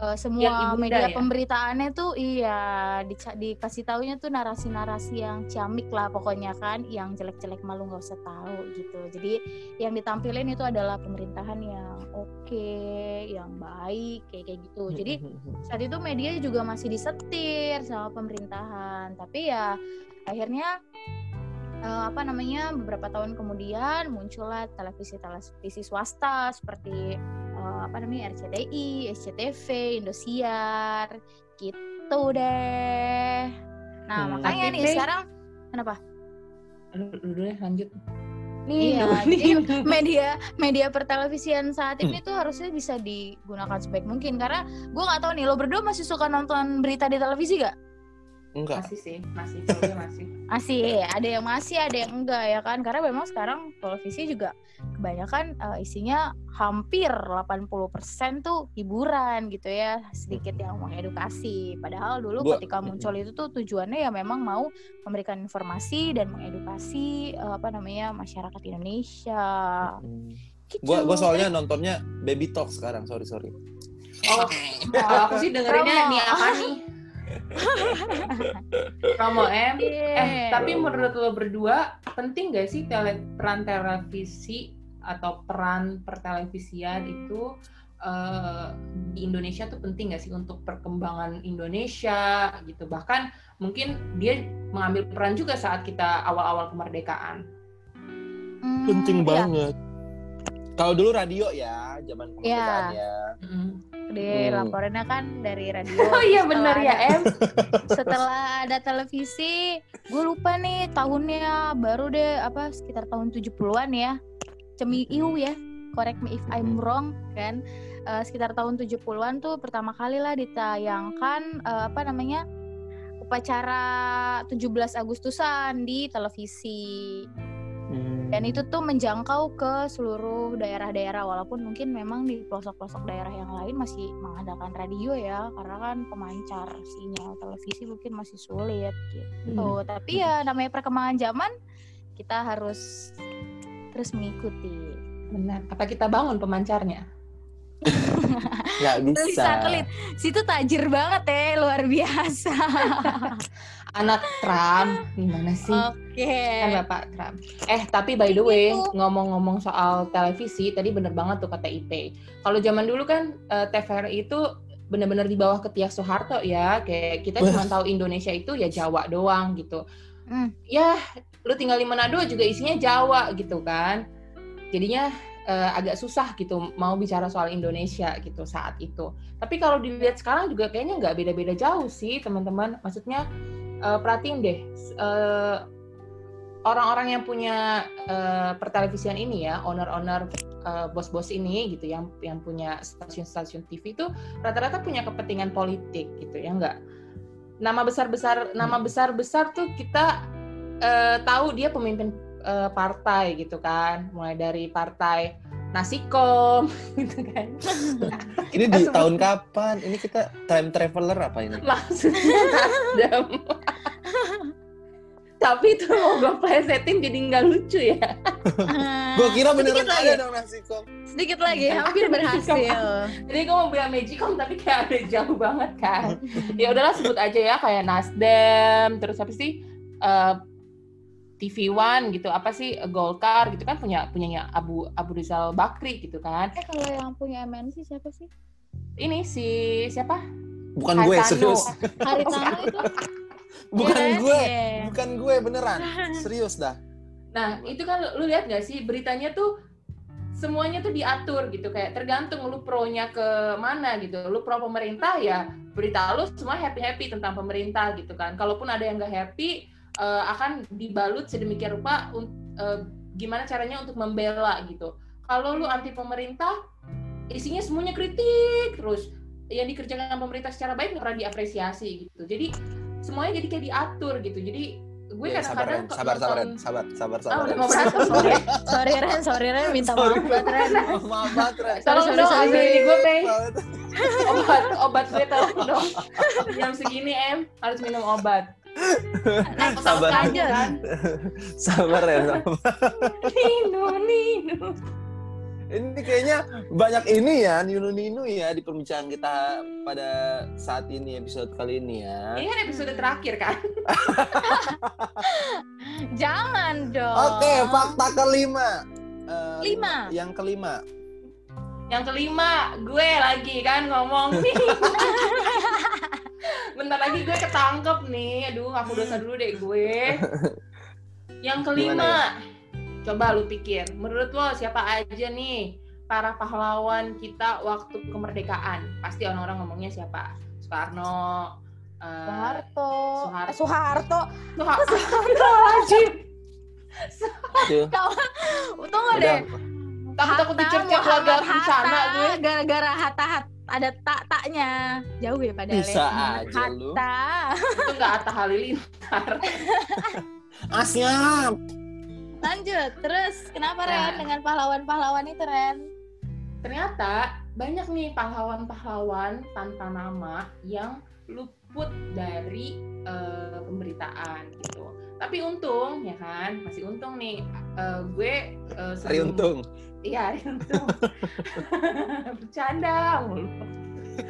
eh, semua ibunda media ya? pemberitaannya tuh iya dica- dikasih taunya tuh narasi-narasi yang ciamik lah pokoknya kan yang jelek-jelek malu nggak usah tahu gitu. Jadi yang ditampilin itu adalah pemerintahan yang oke yang baik kayak kayak gitu. Jadi saat itu media juga masih disetir sama pemerintahan. Tapi ya akhirnya eh, apa namanya beberapa tahun kemudian muncullah televisi televisi swasta seperti eh, apa namanya RCTI, SCTV, Indosiar gitu deh. Nah Hmm. makanya nih sekarang kenapa? Dulu deh lanjut jadi Ninu. media media pertelevisian saat ini tuh harusnya bisa digunakan sebaik mungkin karena gue nggak tahu nih lo berdua masih suka nonton berita di televisi gak? Enggak masih sih masih masih Masih, ada yang masih, ada yang enggak ya kan? Karena memang sekarang televisi juga kebanyakan eh, isinya hampir 80% tuh hiburan gitu ya, sedikit yang mengedukasi. Padahal dulu Gua- ketika muncul itu tuh tujuannya ya memang mau memberikan informasi dan mengedukasi eh, apa namanya masyarakat Indonesia. Gitu. gua gua soalnya nontonnya Baby Talk sekarang sorry sorry oh kalau aku sih dengerinnya nih apa nih promo em Iya. Eh, tapi menurut lo berdua penting gak sih tele, peran televisi atau peran pertelevisian itu eh, di Indonesia tuh penting gak sih untuk perkembangan Indonesia gitu? Bahkan mungkin dia mengambil peran juga saat kita awal-awal kemerdekaan. Hmm, penting iya. banget kalau dulu radio ya zaman kemerdekaan ya Mm. Di Hmm. laporannya kan dari radio. Oh iya bener ya em. setelah ada televisi gue lupa nih tahunnya baru deh apa sekitar tahun 70-an ya Cemiu ya correct me if I'm wrong kan uh, sekitar tahun 70-an tuh pertama kali lah ditayangkan uh, apa namanya upacara 17 Agustusan di televisi dan itu tuh menjangkau ke seluruh daerah-daerah walaupun mungkin memang di pelosok-pelosok daerah yang lain masih mengandalkan radio ya karena kan pemancar sinyal televisi mungkin masih sulit gitu. Hmm. tapi ya namanya perkembangan zaman kita harus terus mengikuti. Benar. Apa kita bangun pemancarnya? Nggak bisa. bisa. kelit situ tajir banget ya luar biasa anak Trump gimana sih? Oke. Okay. Kan Bapak Trump. Eh tapi by the way ngomong-ngomong soal televisi tadi bener banget tuh kata IP. Kalau zaman dulu kan uh, eh, TVRI itu bener-bener di bawah ketiak Soeharto ya. Kayak kita cuma tahu Indonesia itu ya Jawa doang gitu. Hmm. Ya lu tinggal di Manado juga isinya Jawa gitu kan. Jadinya uh, agak susah gitu mau bicara soal Indonesia gitu saat itu. Tapi kalau dilihat sekarang juga kayaknya nggak beda-beda jauh sih teman-teman. Maksudnya uh, perhatiin deh uh, orang-orang yang punya uh, pertelevisian ini ya, owner-owner uh, bos-bos ini gitu yang yang punya stasiun-stasiun TV itu rata-rata punya kepentingan politik gitu ya enggak. Nama besar-besar nama besar-besar tuh kita uh, tahu dia pemimpin uh, partai gitu kan, mulai dari partai Nasikom gitu kan. ini di tahun kapan? Ini kita time traveler apa ini? Maksudnya Nasdem. Tapi itu mau gue plesetin jadi nggak lucu ya. gue kira beneran ada dong Nasikom. Sedikit lagi, hampir berhasil. jadi gue mau bilang Magicom tapi kayak ada jauh banget kan. ya udahlah sebut aja ya kayak Nasdem, terus apa sih? Uh, TV One gitu apa sih Golkar gitu kan punya punyanya Abu Abu Rizal Bakri gitu kan. Eh kalau yang punya MNC siapa sih? Ini si siapa? Bukan Haritano. gue serius. Haritano itu. Bukan yeah, gue yeah. bukan gue beneran. Serius dah. Nah itu kan lu lihat gak sih beritanya tuh semuanya tuh diatur gitu kayak tergantung lu pro-nya ke mana gitu. Lu pro pemerintah ya berita lu semua happy happy tentang pemerintah gitu kan. Kalaupun ada yang gak happy uh, akan dibalut sedemikian rupa uh, gimana caranya untuk membela gitu. Kalau lu anti pemerintah, isinya semuanya kritik terus yang dikerjakan pemerintah secara baik nggak pernah diapresiasi gitu. Jadi semuanya jadi kayak diatur gitu. Jadi gue ya, kadang-kadang sabar, sabar, sabar, sabar, sabar, sabar, oh, mau berantem, sorry, sorry Ren, sorry Ren, minta sorry. maaf buat Ren. maaf banget Ren. Tolong dong ambilin gue pay. obat, obat gue tolong dong. Jam segini em harus minum obat sabar. aja kan? Sabar ya sabar. Nino Nino. Ini kayaknya banyak ini ya Nino Nino ya di perbincangan kita pada saat ini episode kali ini ya. Ini kan episode terakhir kan? Jangan dong. Oke fakta kelima. Uh, lima. yang kelima yang kelima gue lagi kan ngomong nih. Bentar lagi gue ketangkep nih. Aduh aku dosa dulu deh gue. Yang kelima ya? coba lu pikir menurut lo siapa aja nih para pahlawan kita waktu kemerdekaan? Pasti orang-orang ngomongnya siapa? Soekarno uh, Soeharto. Soeharto. Soeharto. Soeharto. Soeharto. Wajib Tunggu deh takut takut dicerca keluarga bencana gue. Gara-gara hatta hat ada tak-taknya. Jauh ya pada bisa aja lu. Itu nggak Atta Halilintar. Asyap lanjut terus kenapa nah. Ren dengan pahlawan-pahlawan itu Ren? Ternyata banyak nih pahlawan-pahlawan tanpa nama yang luput dari uh, pemberitaan gitu. Tapi untung ya kan? Masih untung nih. Uh, gue uh, sebelum... untung Iya, untung. Bercanda mulu.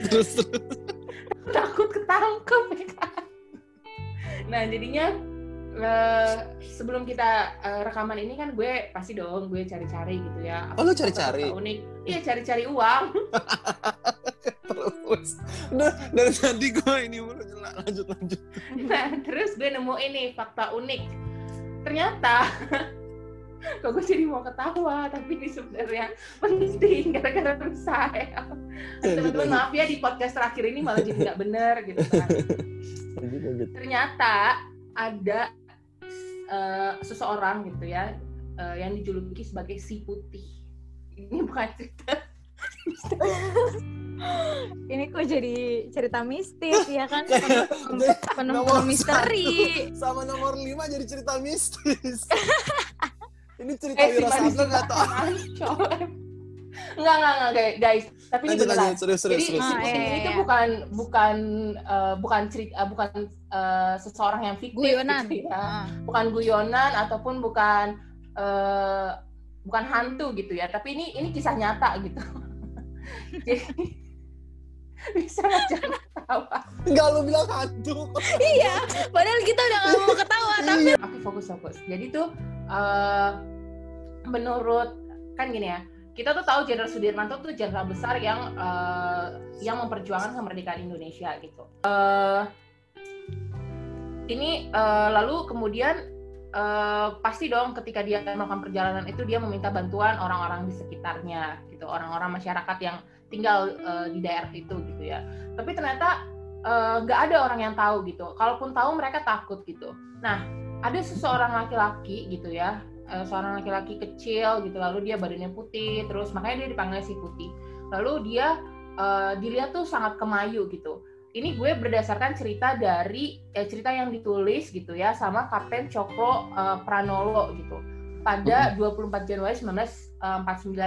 Terus terus. Takut ketangkep ya kan. Nah, jadinya uh, sebelum kita uh, rekaman ini kan gue pasti dong gue cari-cari gitu ya. Oh, lu cari-cari? Unik. Iya, cari-cari uang. terus. Udah, dari tadi gue ini mulu lanjut lanjut. Nah, terus gue nemu ini fakta unik. Ternyata kok gue jadi mau ketawa? Tapi ini sebenarnya penting gara-gara saya teman-teman maaf ya di podcast terakhir ini malah jadi nggak bener gitu kan. Ternyata ada uh, seseorang gitu ya uh, yang dijuluki sebagai si putih. Ini bukan cerita. Ini kok jadi cerita mistis ya kan? Penuh, penuh, Nomor penuh misteri. Satu sama nomor 5 jadi cerita mistis. Ini cerita eh Wira Sableng atau Enggak, enggak, enggak, guys. guys. Tapi ini beneran. lanjut serius serius Jadi serius. Ah, si iya, Putih iya, ini tuh iya. bukan bukan eh, bukan cerita eh, bukan eh, seseorang yang fiktif guyonan gitu ya. Ah. Bukan guyonan ataupun bukan eh, bukan hantu gitu ya. Tapi ini ini kisah nyata gitu. Jadi bisa aja ketawa. Enggak lu bilang hantu. iya padahal kita udah gak mau ketawa tapi Oke fokus fokus. Jadi tuh eh, menurut kan gini ya, kita tuh tahu Jenderal Sudirman tuh tuh jenderal besar yang eh, yang memperjuangkan kemerdekaan Indonesia gitu. Eh, ini eh, lalu kemudian eh, pasti dong ketika dia melakukan perjalanan itu dia meminta bantuan orang-orang di sekitarnya gitu, orang-orang masyarakat yang tinggal eh, di daerah itu gitu ya. Tapi ternyata nggak ada orang yang tahu gitu. Kalaupun tahu mereka takut gitu. Nah, ada seseorang laki-laki gitu ya, eh, seorang laki-laki kecil gitu, lalu dia badannya putih, terus makanya dia dipanggil si putih. Lalu dia eh, dilihat tuh sangat kemayu gitu. Ini gue berdasarkan cerita dari eh, cerita yang ditulis gitu ya sama Kapten Cokro eh, Pranolo gitu pada 24 Januari 1949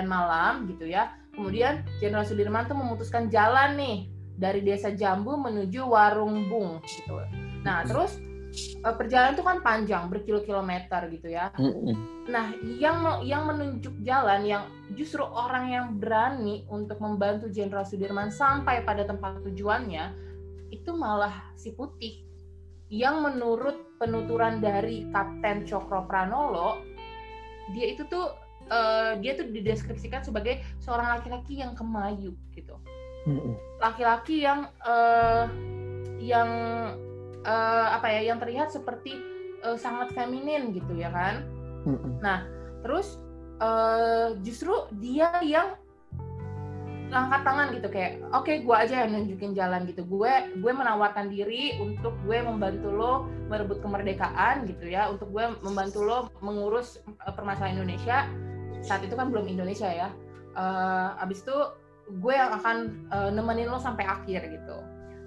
malam gitu ya. Kemudian Jenderal Sudirman tuh memutuskan jalan nih dari desa Jambu menuju Warung Bung gitu. Nah, terus eh, perjalanan itu kan panjang berkilo-kilometer gitu ya. Nah, yang yang menunjuk jalan yang justru orang yang berani untuk membantu Jenderal Sudirman sampai pada tempat tujuannya itu malah si Putih. Yang menurut penuturan dari Kapten Cokro Pranolo dia itu tuh eh, dia tuh dideskripsikan sebagai seorang laki-laki yang kemayu gitu. Laki-laki yang eh, yang eh, apa ya yang terlihat seperti eh, sangat feminin gitu ya kan? Terus eh, justru dia yang angkat tangan gitu kayak oke gue aja yang nunjukin jalan gitu. Gue gue menawarkan diri untuk gue membantu lo merebut kemerdekaan gitu ya untuk gue membantu lo mengurus permasalahan Indonesia. Saat itu kan belum Indonesia ya. Eh, abis itu gue yang akan eh, nemenin lo sampai akhir gitu.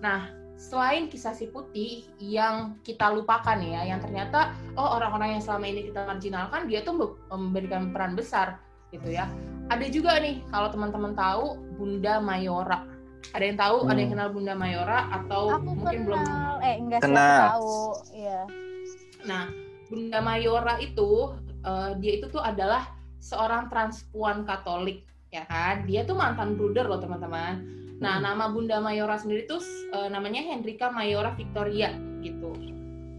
Nah selain kisah si putih yang kita lupakan ya yang ternyata oh orang-orang yang selama ini kita marginalkan dia tuh be- memberikan peran besar gitu ya ada juga nih kalau teman-teman tahu Bunda Mayora ada yang tahu ada yang Hmm. kenal Bunda Mayora atau aku mungkin belum kenal eh enggak Kenal. tahu iya Nah, Bunda Mayora itu eh, dia itu tuh adalah seorang transpuan Katolik, ya kan? Dia tuh mantan bruder loh teman-teman. Nah, Hmm. nama Bunda Mayora sendiri tuh eh, namanya Hendrika Mayora Victoria gitu.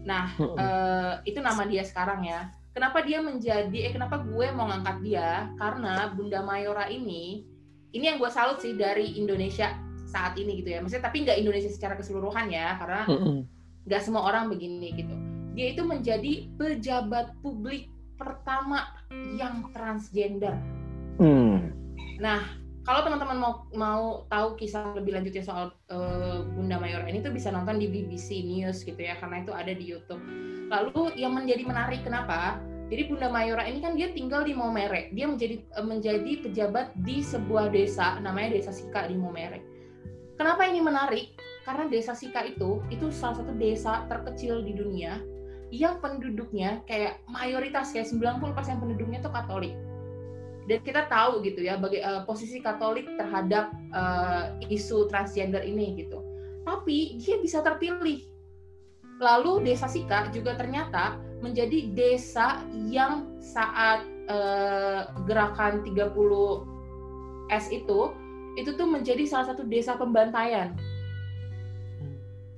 Nah, eh, itu nama dia sekarang ya. Kenapa dia menjadi? Eh, kenapa gue mau ngangkat dia? Karena Bunda Mayora ini, ini yang gue salut sih dari Indonesia saat ini gitu ya. Maksudnya tapi nggak Indonesia secara keseluruhan ya, karena nggak semua orang begini gitu. Dia itu menjadi pejabat publik pertama yang transgender. Nah, kalau teman-teman mau mau tahu kisah lebih lanjutnya soal eh, Bunda Mayora ini tuh bisa nonton di BBC News gitu ya, karena itu ada di YouTube. Lalu yang menjadi menarik kenapa? Jadi Bunda Mayora ini kan dia tinggal di Momere. Dia menjadi eh, menjadi pejabat di sebuah desa namanya Desa Sika di Momere. Kenapa ini menarik? Karena Desa Sika itu itu salah satu desa terkecil di dunia yang penduduknya kayak mayoritas kayak 90% penduduknya tuh Katolik. Dan kita tahu gitu ya bagi eh, posisi Katolik terhadap eh, isu transgender ini gitu. Tapi dia bisa terpilih. Lalu Desa Sika juga ternyata menjadi desa yang saat eh, gerakan 30 S itu itu tuh menjadi salah satu desa pembantaian.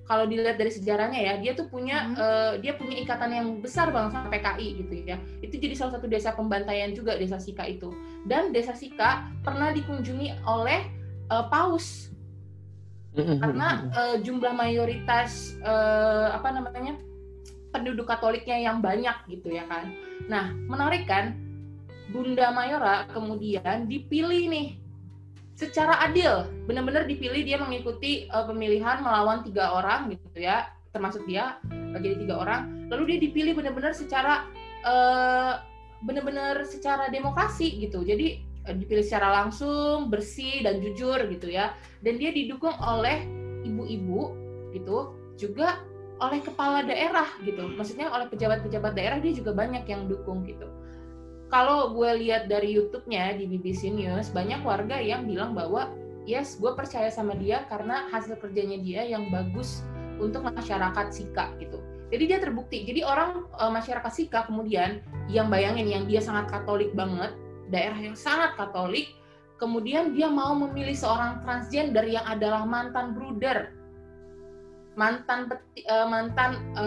Kalau dilihat dari sejarahnya ya, dia tuh punya Hmm. eh, dia punya ikatan yang besar banget sama PKI gitu ya. Itu jadi salah satu desa pembantaian juga desa Sika itu. Dan desa Sika pernah dikunjungi oleh eh, Paus karena eh, jumlah mayoritas eh, apa namanya penduduk Katoliknya yang banyak gitu ya kan. Nah menarik kan Bunda Mayora kemudian dipilih nih secara adil, benar-benar dipilih dia mengikuti eh, pemilihan melawan tiga orang gitu ya, termasuk dia eh, jadi tiga orang. Lalu dia dipilih benar-benar secara eh, benar-benar secara demokrasi gitu. Jadi eh, dipilih secara langsung, bersih dan jujur gitu ya. Dan dia didukung oleh ibu-ibu gitu, juga oleh kepala daerah gitu. Maksudnya oleh pejabat-pejabat daerah dia juga banyak yang dukung gitu. Kalau gue lihat dari YouTube-nya di BBC News, banyak warga yang bilang bahwa yes, gue percaya sama dia karena hasil kerjanya dia yang bagus untuk masyarakat Sika gitu. Jadi dia terbukti. Jadi orang e, masyarakat Sika kemudian yang bayangin yang dia sangat Katolik banget, daerah yang sangat Katolik, kemudian dia mau memilih seorang transgender yang adalah mantan bruder, mantan e, mantan e,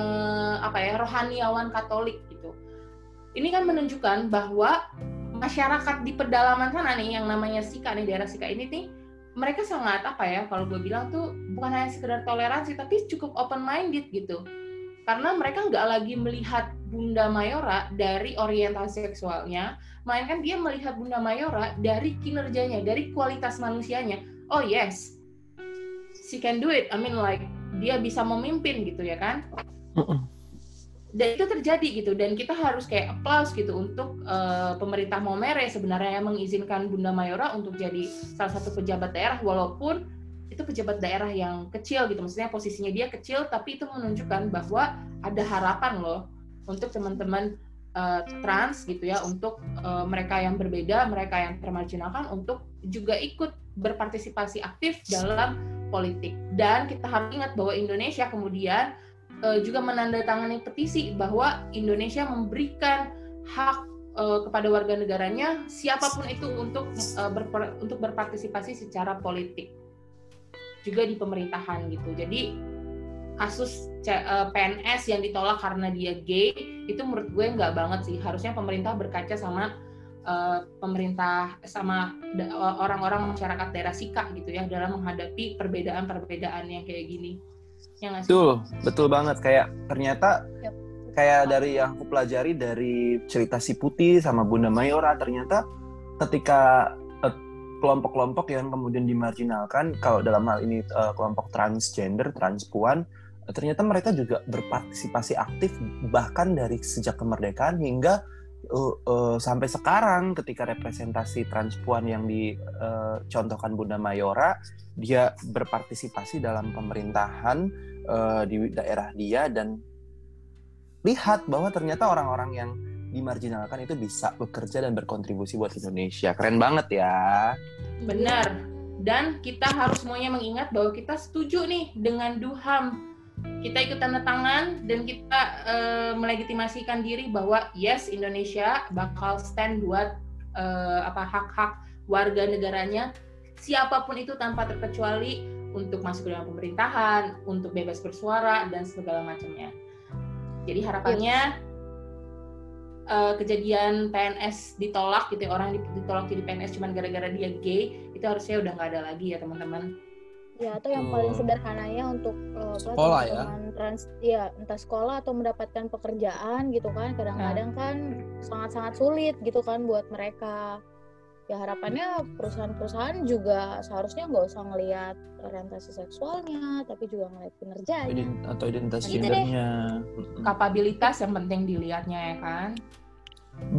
apa ya rohaniawan Katolik. Ini kan menunjukkan bahwa masyarakat di pedalaman sana nih yang namanya Sika nih daerah Sika ini nih mereka sangat apa ya kalau gue bilang tuh bukan hanya sekedar toleransi tapi cukup open minded gitu karena mereka nggak lagi melihat Bunda Mayora dari orientasi seksualnya, melainkan dia melihat Bunda Mayora dari kinerjanya, dari kualitas manusianya. Oh yes, she can do it. I mean like dia bisa memimpin gitu ya kan? Dan itu terjadi gitu. Dan kita harus kayak applause gitu untuk uh, pemerintah Momere sebenarnya yang mengizinkan Bunda Mayora untuk jadi salah satu pejabat daerah walaupun itu pejabat daerah yang kecil gitu. Maksudnya posisinya dia kecil tapi itu menunjukkan bahwa ada harapan loh untuk teman-teman uh, trans gitu ya untuk uh, mereka yang berbeda mereka yang termarginalkan untuk juga ikut berpartisipasi aktif dalam politik. Dan kita harus ingat bahwa Indonesia kemudian uh, juga menandatangani petisi bahwa Indonesia memberikan hak kepada warga negaranya siapa pun itu untuk berper, untuk berpartisipasi secara politik juga di pemerintahan gitu. Jadi kasus PNS yang ditolak karena dia gay itu menurut gue nggak banget sih. Harusnya pemerintah berkaca sama uh, pemerintah sama orang-orang masyarakat daerah Sika gitu ya dalam menghadapi perbedaan-perbedaan yang kayak gini. Yang betul, betul banget. Kayak ternyata yep. kayak dari yang aku pelajari dari cerita si Putih sama Bunda Mayora ternyata ketika kelompok-kelompok yang kemudian dimarginalkan kalau dalam hal ini uh, kelompok transgender, transpuan ternyata mereka juga berpartisipasi aktif bahkan dari sejak kemerdekaan hingga uh, uh, sampai sekarang ketika representasi transpuan yang dicontohkan uh, Bunda Mayora dia berpartisipasi dalam pemerintahan uh, di daerah dia dan lihat bahwa ternyata orang-orang yang dimarginalkan itu bisa bekerja dan berkontribusi buat Indonesia. Keren banget ya. Benar. Dan kita harus semuanya mengingat bahwa kita setuju nih dengan Duham. Kita ikut tanda tangan dan kita uh, melegitimasikan diri bahwa yes Indonesia bakal stand buat uh, apa hak-hak warga negaranya. Siapa pun itu tanpa terkecuali untuk masuk ke dalam pemerintahan, untuk bebas bersuara dan segala macamnya. Jadi harapannya uh, kejadian PNS ditolak gitu ya, orang ditolak jadi PNS cuma gara-gara dia gay itu harusnya udah nggak ada lagi ya teman-teman ya atau yang paling sederhananya untuk uh, sekolah ya? trans ya entah sekolah atau mendapatkan pekerjaan gitu kan. Kadang-kadang nah. kan sangat-sangat sulit gitu kan buat mereka. Ya harapannya perusahaan-perusahaan juga seharusnya nggak usah ngelihat orientasi seksualnya tapi juga ngelihat kinerjanya. Atau identitas gitu gendernya. Kapabilitas yang penting dilihatnya ya kan?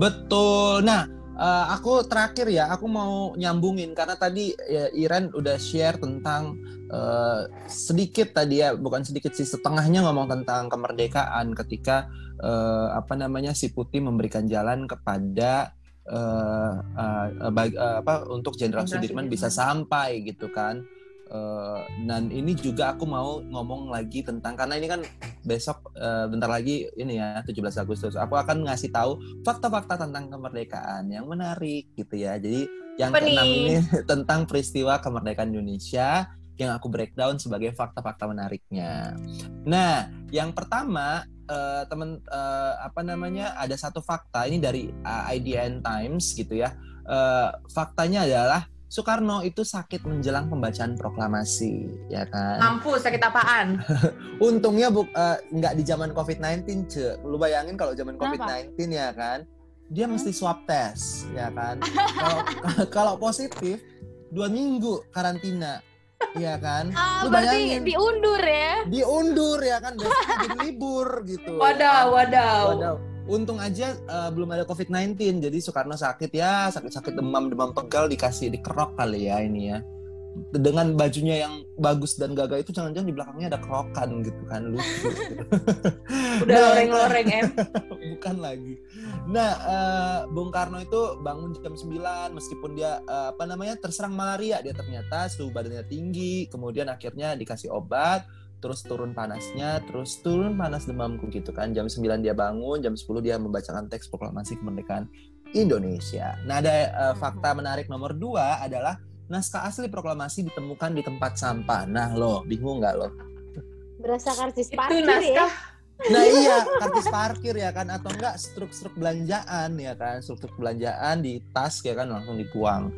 Betul. Nah uh, aku terakhir ya, aku mau nyambungin karena tadi ya, Iren udah share tentang uh, sedikit tadi ya, bukan sedikit sih setengahnya ngomong tentang kemerdekaan ketika uh, apa namanya si Putih memberikan jalan kepada uh, uh, bag, uh, apa untuk Jenderal Sudirman bisa sampai gitu kan. Uh, dan ini juga aku mau ngomong lagi tentang karena ini kan besok uh, bentar lagi ini ya 17 Agustus aku akan ngasih tahu fakta-fakta tentang kemerdekaan yang menarik gitu ya jadi yang keenam ini tentang peristiwa kemerdekaan Indonesia yang aku breakdown sebagai fakta-fakta menariknya. Nah, yang pertama uh, teman uh, apa namanya ada satu fakta ini dari uh, IDN Times gitu ya. Uh, faktanya adalah Soekarno itu sakit menjelang pembacaan proklamasi, ya kan? Mampu sakit apaan? Untungnya bu, uh, nggak di zaman COVID-19, ce. Lu bayangin kalau zaman COVID-19 ya kan, dia hmm? mesti swab test, ya kan? Kalau kalau positif dua minggu karantina, ya kan? Ah, Lu bayangin diundur ya? Diundur ya kan, besok jadi libur gitu. Wadaw, ya kan? wadaw. Wadaw untung aja uh, belum ada COVID-19 jadi Soekarno sakit ya sakit-sakit demam demam pegal dikasih dikerok kali ya ini ya. Dengan bajunya yang bagus dan gagah itu jangan-jangan di belakangnya ada kerokan gitu kan lucu udah nah, loreng-loreng em. Bukan lagi. Nah uh, Bung Karno itu bangun jam 9 meskipun dia uh, apa namanya terserang malaria dia ternyata suhu badannya tinggi kemudian akhirnya dikasih obat terus turun panasnya, terus turun panas demamku gitu kan. Jam 9 dia bangun, jam 10 dia membacakan teks proklamasi kemerdekaan Indonesia. Nah, ada uh, fakta menarik nomor dua adalah naskah asli proklamasi ditemukan di tempat sampah. Nah, lo bingung nggak lo? Berasa kartis parkir Itu naskah. ya? Nah iya, kartis parkir ya kan atau enggak struk-struk belanjaan ya kan, struk-struk belanjaan di tas ya kan langsung dibuang.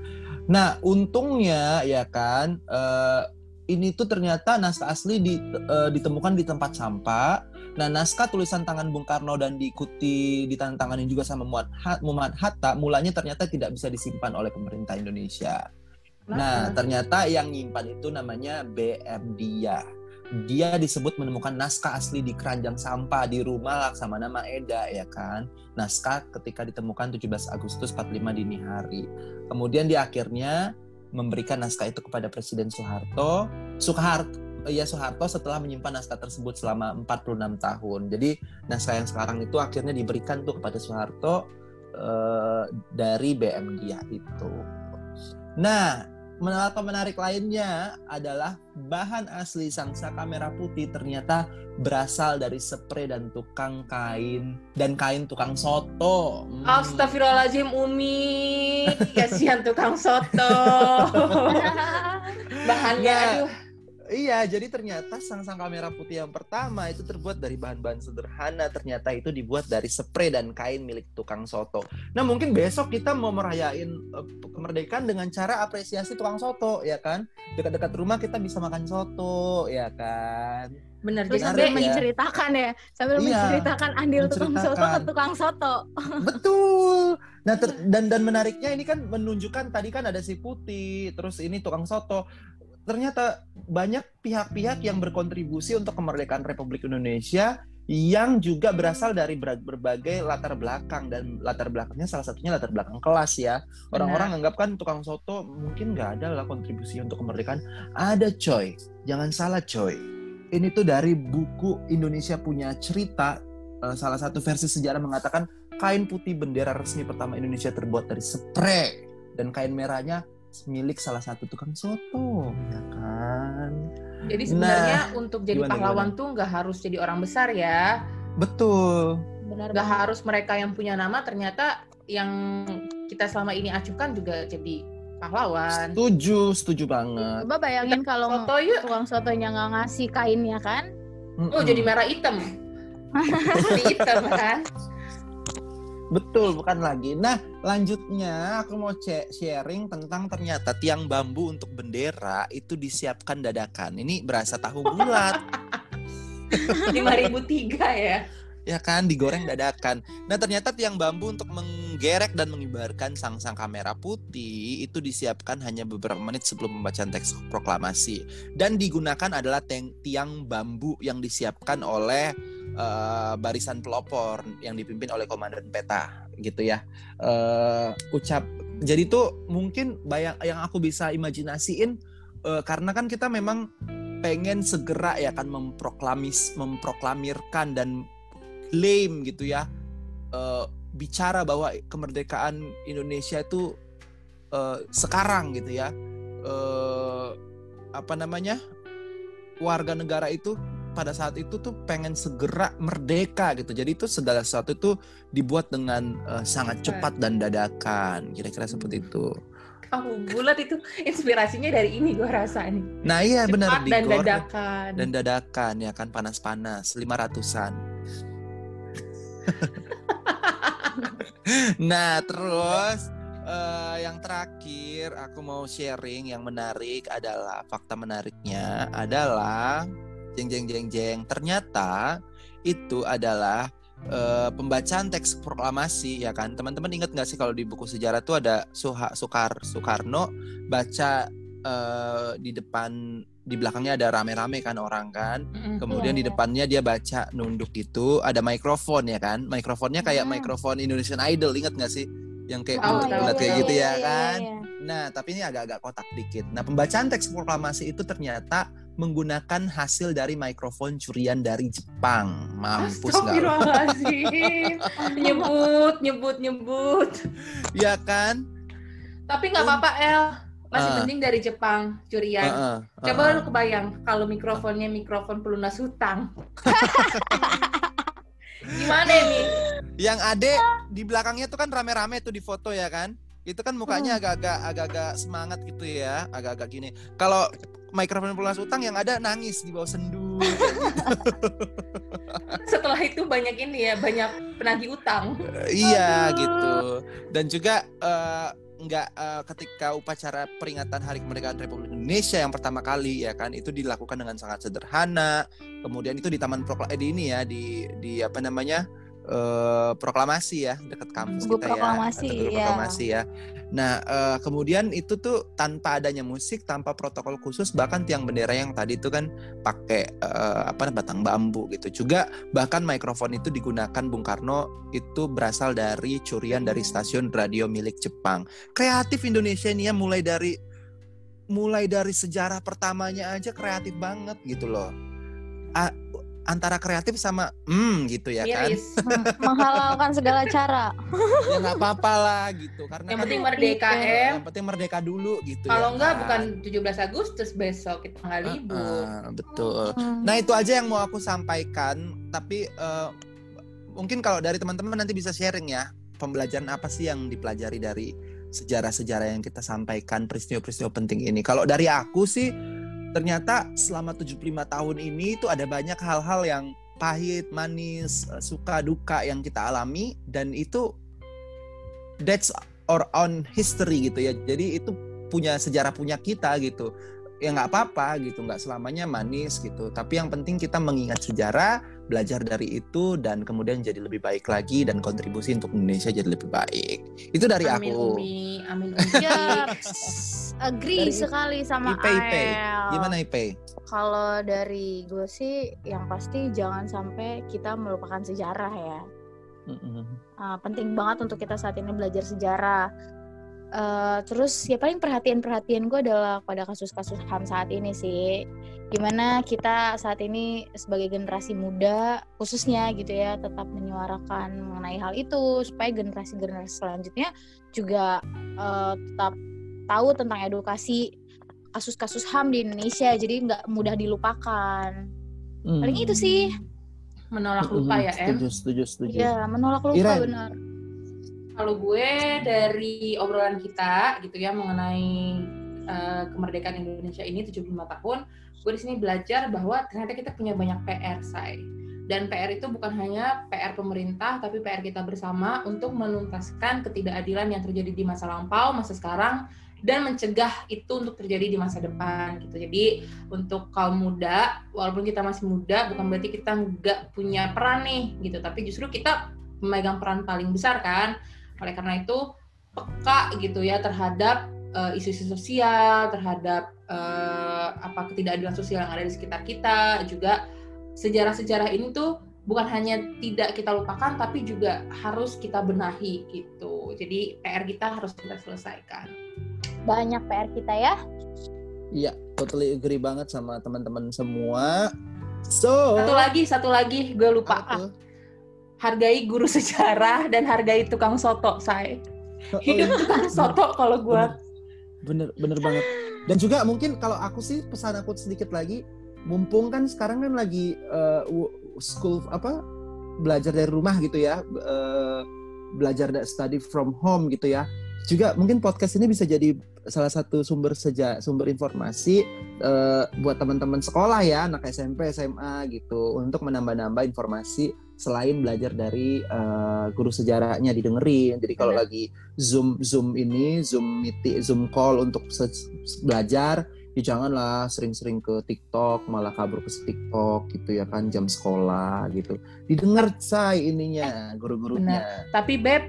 Nah, untungnya ya kan uh, ini tuh ternyata naskah asli di, uh, ditemukan di tempat sampah. Nah, naskah tulisan tangan Bung Karno dan diikuti ditantangani juga sama Muhammad Hatta, mulanya ternyata tidak bisa disimpan oleh pemerintah Indonesia. Nah, ternyata yang nyimpan itu namanya BM Dia. Dia disebut menemukan naskah asli di keranjang sampah di rumah Laksamana Maeda ya kan. Naskah ketika ditemukan 17 Agustus 45 dini hari. Kemudian di akhirnya memberikan naskah itu kepada Presiden Soeharto. Soeharto ya Soeharto setelah menyimpan naskah tersebut selama 46 tahun. Jadi naskah yang sekarang itu akhirnya diberikan tuh kepada Soeharto uh, dari BM dia itu. Nah, Menariknya menarik lainnya adalah bahan asli sangsaka merah putih ternyata berasal dari spray dan tukang kain dan kain tukang soto. Hmm. Astagfirullahaladzim Umi, kasihan tukang soto. Bahannya nah, aduh Iya, jadi ternyata sang-sang kamera putih yang pertama itu terbuat dari bahan-bahan sederhana. Ternyata itu dibuat dari spray dan kain milik tukang soto. Nah, mungkin besok kita mau merayain uh, kemerdekaan dengan cara apresiasi tukang soto, ya kan? Dekat-dekat rumah kita bisa makan soto, ya kan? Benar, jadi sambil ya. menceritakan ya, sambil iya, menceritakan andil tukang soto ke tukang soto. Betul. Nah, dan dan menariknya ini kan menunjukkan tadi kan ada si putih, terus ini tukang soto ternyata banyak pihak-pihak yang berkontribusi untuk kemerdekaan Republik Indonesia yang juga berasal dari berbagai latar belakang. Dan latar belakangnya salah satunya latar belakang kelas ya. Orang-orang anggap kan tukang soto mungkin nggak ada lah kontribusi untuk kemerdekaan. Ada coy. Jangan salah coy. Ini tuh dari buku Indonesia punya cerita eh, salah satu versi sejarah mengatakan kain putih bendera resmi pertama Indonesia terbuat dari spray dan kain merahnya milik salah satu tukang soto, ya kan? Jadi sebenarnya nah, untuk jadi gimana, pahlawan gimana? tuh nggak harus jadi orang besar ya. Betul. Benar. Nggak harus mereka yang punya nama, ternyata yang kita selama ini acuhkan juga jadi pahlawan. Setuju, setuju banget. Coba bayangin kalau soto yuk. tukang sotonya nggak ngasih kainnya kan? Mm -mm. Oh jadi merah hitam. hitam kan? Betul, bukan lagi. Nah, lanjutnya aku mau sharing tentang ternyata tiang bambu untuk bendera itu disiapkan dadakan. Ini berasa tahu bulat. 5003 ya. Ya kan, digoreng dadakan. Nah, ternyata tiang bambu untuk menggerek dan mengibarkan sang-sang kamera putih itu disiapkan hanya beberapa menit sebelum pembacaan teks proklamasi. Dan digunakan adalah tiang bambu yang disiapkan oleh uh, barisan pelopor yang dipimpin oleh komandan peta gitu ya. Uh, ucap jadi tuh mungkin bayang yang aku bisa imajinasiin uh, karena kan kita memang pengen segera ya kan memproklamis memproklamirkan dan claim gitu ya uh, bicara bahwa kemerdekaan Indonesia itu uh, sekarang gitu ya. Uh, apa namanya? Warga negara itu pada saat itu tuh pengen segera merdeka gitu. Jadi itu segala sesuatu itu dibuat dengan uh, sangat cepat dan dadakan. Kira-kira seperti itu. Kamu bulat itu inspirasinya dari ini gue rasa nih. Nah iya benar dan dadakan. Dan dadakan ya kan panas-panas lima ratusan. nah terus uh, yang terakhir aku mau sharing yang menarik adalah fakta menariknya adalah jeng jeng jeng jeng ternyata itu adalah uh, pembacaan teks proklamasi ya kan teman-teman ingat nggak sih kalau di buku sejarah tuh ada Suha, Sukar Soekarno baca eh, di depan di belakangnya ada rame-rame kan orang kan. Kemudian Iya, di iya. depannya dia baca nunduk gitu, ada mikrofon ya kan. Mikrofonnya kayak Hmm. mikrofon Indonesian Idol, ingat gak sih? Yang kayak Tahu, bulat-bulat kayak gitu ya iya, kan. iya. Nah, tapi ini agak-agak kotak dikit. Nah, pembacaan teks proklamasi itu ternyata menggunakan hasil dari mikrofon curian dari Jepang. Mampus nggak? nyebut, nyebut, nyebut. Iya kan? Tapi nggak apa-apa El. Masih Ah. penting dari Jepang, curian. Heeh, Coba heeh. lu kebayang kalau mikrofonnya mikrofon pelunas hutang. Gimana ini? Yang ade di belakangnya tuh kan rame-rame tuh di foto ya kan? Itu kan mukanya agak-agak agak-agak semangat gitu ya, agak-agak gini. Kalau mikrofon pelunas utang yang ada nangis di bawah sendu. Setelah itu banyak ini ya, banyak penagih utang. iya Aduh. gitu. Dan juga eh, nggak eh, ketika upacara peringatan Hari Kemerdekaan Republik Indonesia yang pertama kali ya kan itu dilakukan dengan sangat sederhana. Kemudian itu di Taman Prokla eh, di ini ya di di apa namanya? Eh, proklamasi ya dekat kampus Tugu kita proklamasi, ya. Tugu proklamasi ya. Nah, eh, kemudian itu tuh tanpa adanya musik, tanpa protokol khusus bahkan tiang bendera yang tadi itu kan pakai eh, apa batang bambu gitu. Juga bahkan mikrofon itu digunakan Bung Karno itu berasal dari curian dari stasiun radio milik Jepang. Kreatif Indonesia ini ya mulai dari mulai dari sejarah pertamanya aja kreatif banget gitu loh. A- antara kreatif sama hmm gitu ya kan. Miris. Hmm, menghalalkan segala cara. Ya nggak apa-apa lah gitu karena Yang kan penting merdeka Gitu. em. yang penting merdeka dulu gitu Kalau ya enggak kan. bukan 17 Agustus besok kita nggak libur. Ah, betul. Hmm. Nah itu aja yang mau aku sampaikan. Tapi eh, mungkin kalau dari teman-teman nanti bisa sharing ya pembelajaran apa sih yang dipelajari dari sejarah-sejarah yang kita sampaikan peristiwa-peristiwa penting ini. Kalau dari aku sih ternyata selama 75 tahun ini itu ada banyak hal-hal yang pahit, manis, eh, suka duka yang kita alami dan itu that's our own history gitu ya. Jadi itu punya sejarah punya kita gitu ya nggak apa-apa gitu nggak selamanya manis gitu tapi yang penting kita mengingat sejarah belajar dari itu dan kemudian jadi lebih baik lagi dan kontribusi untuk Indonesia jadi lebih baik itu dari amin aku Umi, amin Umi. Ya, agree Dari sekali sama Ipe, Ipe. Gimana Ipe? Kalau dari gue sih yang pasti jangan sampai kita melupakan sejarah ya. Mm-mm. Ah, penting banget untuk kita saat ini belajar sejarah. Eh, terus ya paling perhatian-perhatian gue adalah pada kasus-kasus HAM saat ini sih. Gimana kita saat ini sebagai generasi muda khususnya gitu ya tetap menyuarakan mengenai hal itu supaya generasi-generasi selanjutnya juga eh, tetap tahu tentang edukasi kasus-kasus HAM di Indonesia jadi nggak mudah dilupakan. Paling itu sih. menolak lupa ya em. setuju setuju setuju Ya, menolak lupa Iren. benar. Kalau gue dari obrolan kita gitu ya mengenai eh, kemerdekaan Indonesia ini 75 tahun, gue di sini belajar bahwa ternyata kita punya banyak PR, say. Dan PR itu bukan hanya PR pemerintah, tapi PR kita bersama untuk menuntaskan ketidakadilan yang terjadi di masa lampau, masa sekarang, dan mencegah itu untuk terjadi di masa depan gitu. Jadi untuk kaum muda, walaupun kita masih muda, bukan berarti kita nggak punya peran nih gitu, tapi justru kita memegang peran paling besar kan. Oleh karena itu peka gitu ya terhadap eh, isu-isu sosial, terhadap eh, apa ketidakadilan sosial yang ada di sekitar kita, juga sejarah-sejarah ini tuh bukan hanya tidak kita lupakan tapi juga harus kita benahi gitu. Jadi PR kita harus kita selesaikan. Banyak PR kita ya. Iya, totally agree banget sama teman-teman semua. So, Satu lagi, satu lagi gue lupa. apa tuh? Hargai guru sejarah dan hargai tukang soto, say. Oh, Hidup iya. tukang soto kalau gue. bener bener banget dan juga mungkin kalau aku sih pesan aku sedikit lagi mumpung kan sekarang kan lagi w- school apa belajar dari rumah gitu ya eh, belajar study from home gitu ya juga mungkin podcast ini bisa jadi salah satu sumber seja sumber informasi eh, buat teman-teman sekolah ya anak SMP SMA gitu untuk menambah-nambah informasi selain belajar dari eh, guru sejarahnya didengerin. Jadi kalau lagi zoom zoom ini zoom meeting zoom call untuk belajar ya janganlah sering-sering ke TikTok malah kabur ke TikTok gitu ya kan jam sekolah gitu. Didengar say ininya guru-gurunya. Tapi Beb,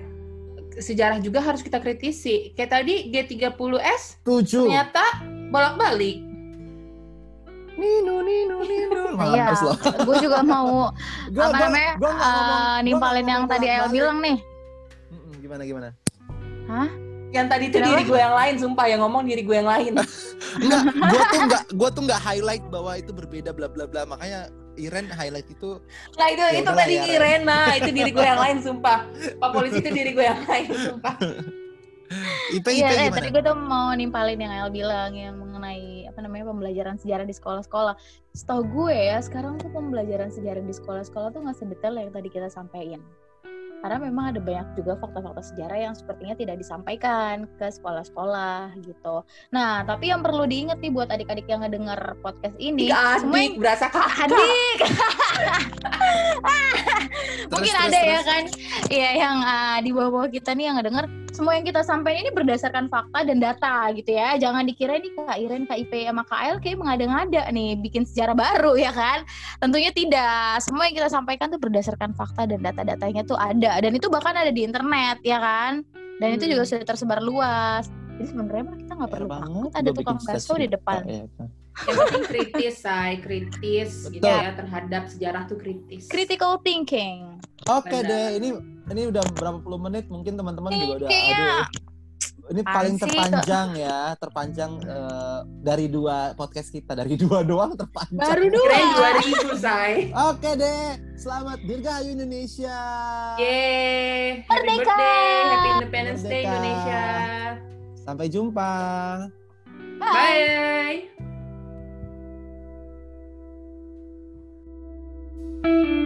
sejarah juga harus kita kritisi. Kayak tadi G30S tujuh ternyata bolak-balik. Nino Nino Nino. Iya, gue juga mau Gua- apa gua- namanya gua eh, ngomong- gua nimpalin nggak yang ngomong tadi El bilang nih. Gimana gimana? Yang tadi itu Kenapa? diri gue yang lain, sumpah yang ngomong diri gue yang lain. Enggak, gua tuh enggak gua tuh enggak highlight bahwa itu berbeda bla bla bla. Makanya Iren highlight itu Nah itu Ya itu tadi ya, Ren. Irena, itu diri gue yang lain, sumpah. Pak polisi itu diri gue yang lain, sumpah. IP Iya, IP eh, tadi gue tuh mau nimpalin yang El bilang yang mengenai apa namanya pembelajaran sejarah di sekolah-sekolah. Setahu gue ya, sekarang tuh pembelajaran sejarah di sekolah-sekolah tuh nggak sedetail yang tadi kita sampaikan. Karena memang ada banyak juga fakta-fakta sejarah yang sepertinya tidak disampaikan ke sekolah-sekolah gitu. Nah, tapi yang perlu diingat nih buat adik-adik yang ngedenger podcast ini, Tiga semua yang adik berasa kakak. adik Terus, mungkin terus, ada ya terus. kan ya yang ah, di bawah-bawah kita nih yang ngedenger semua yang kita sampaikan ini berdasarkan fakta dan data gitu ya. Jangan dikira ini Kak Iren, Kak IP sama Kak kayak mengada-ngada nih bikin sejarah baru ya kan? Tentunya tidak. Semua yang kita sampaikan tuh berdasarkan fakta dan data-datanya tuh ada. Dan itu bahkan ada di internet ya kan? Dan itu Hmm. juga sudah tersebar luas. Jadi sebenarnya kita nggak PR perlu takut ada tukang bakso di depan. Iya, kan. Yang penting kritis, say, kritis gitu ya terhadap sejarah tuh kritis. critical thinking Oke Benar. deh, ini ini udah berapa puluh menit mungkin teman-teman juga udah aduh. Ini apaan paling terpanjang ya, terpanjang eh, dari dua podcast kita, dari dua doang terpanjang. baru dua Keren 2000, say. Oke deh, selamat Dirgahayu Indonesia. Yeay, happy Merdeka. birthday, happy Independence Day Merdeka. Indonesia. Sampai jumpa. Bye. Bye. Thank you.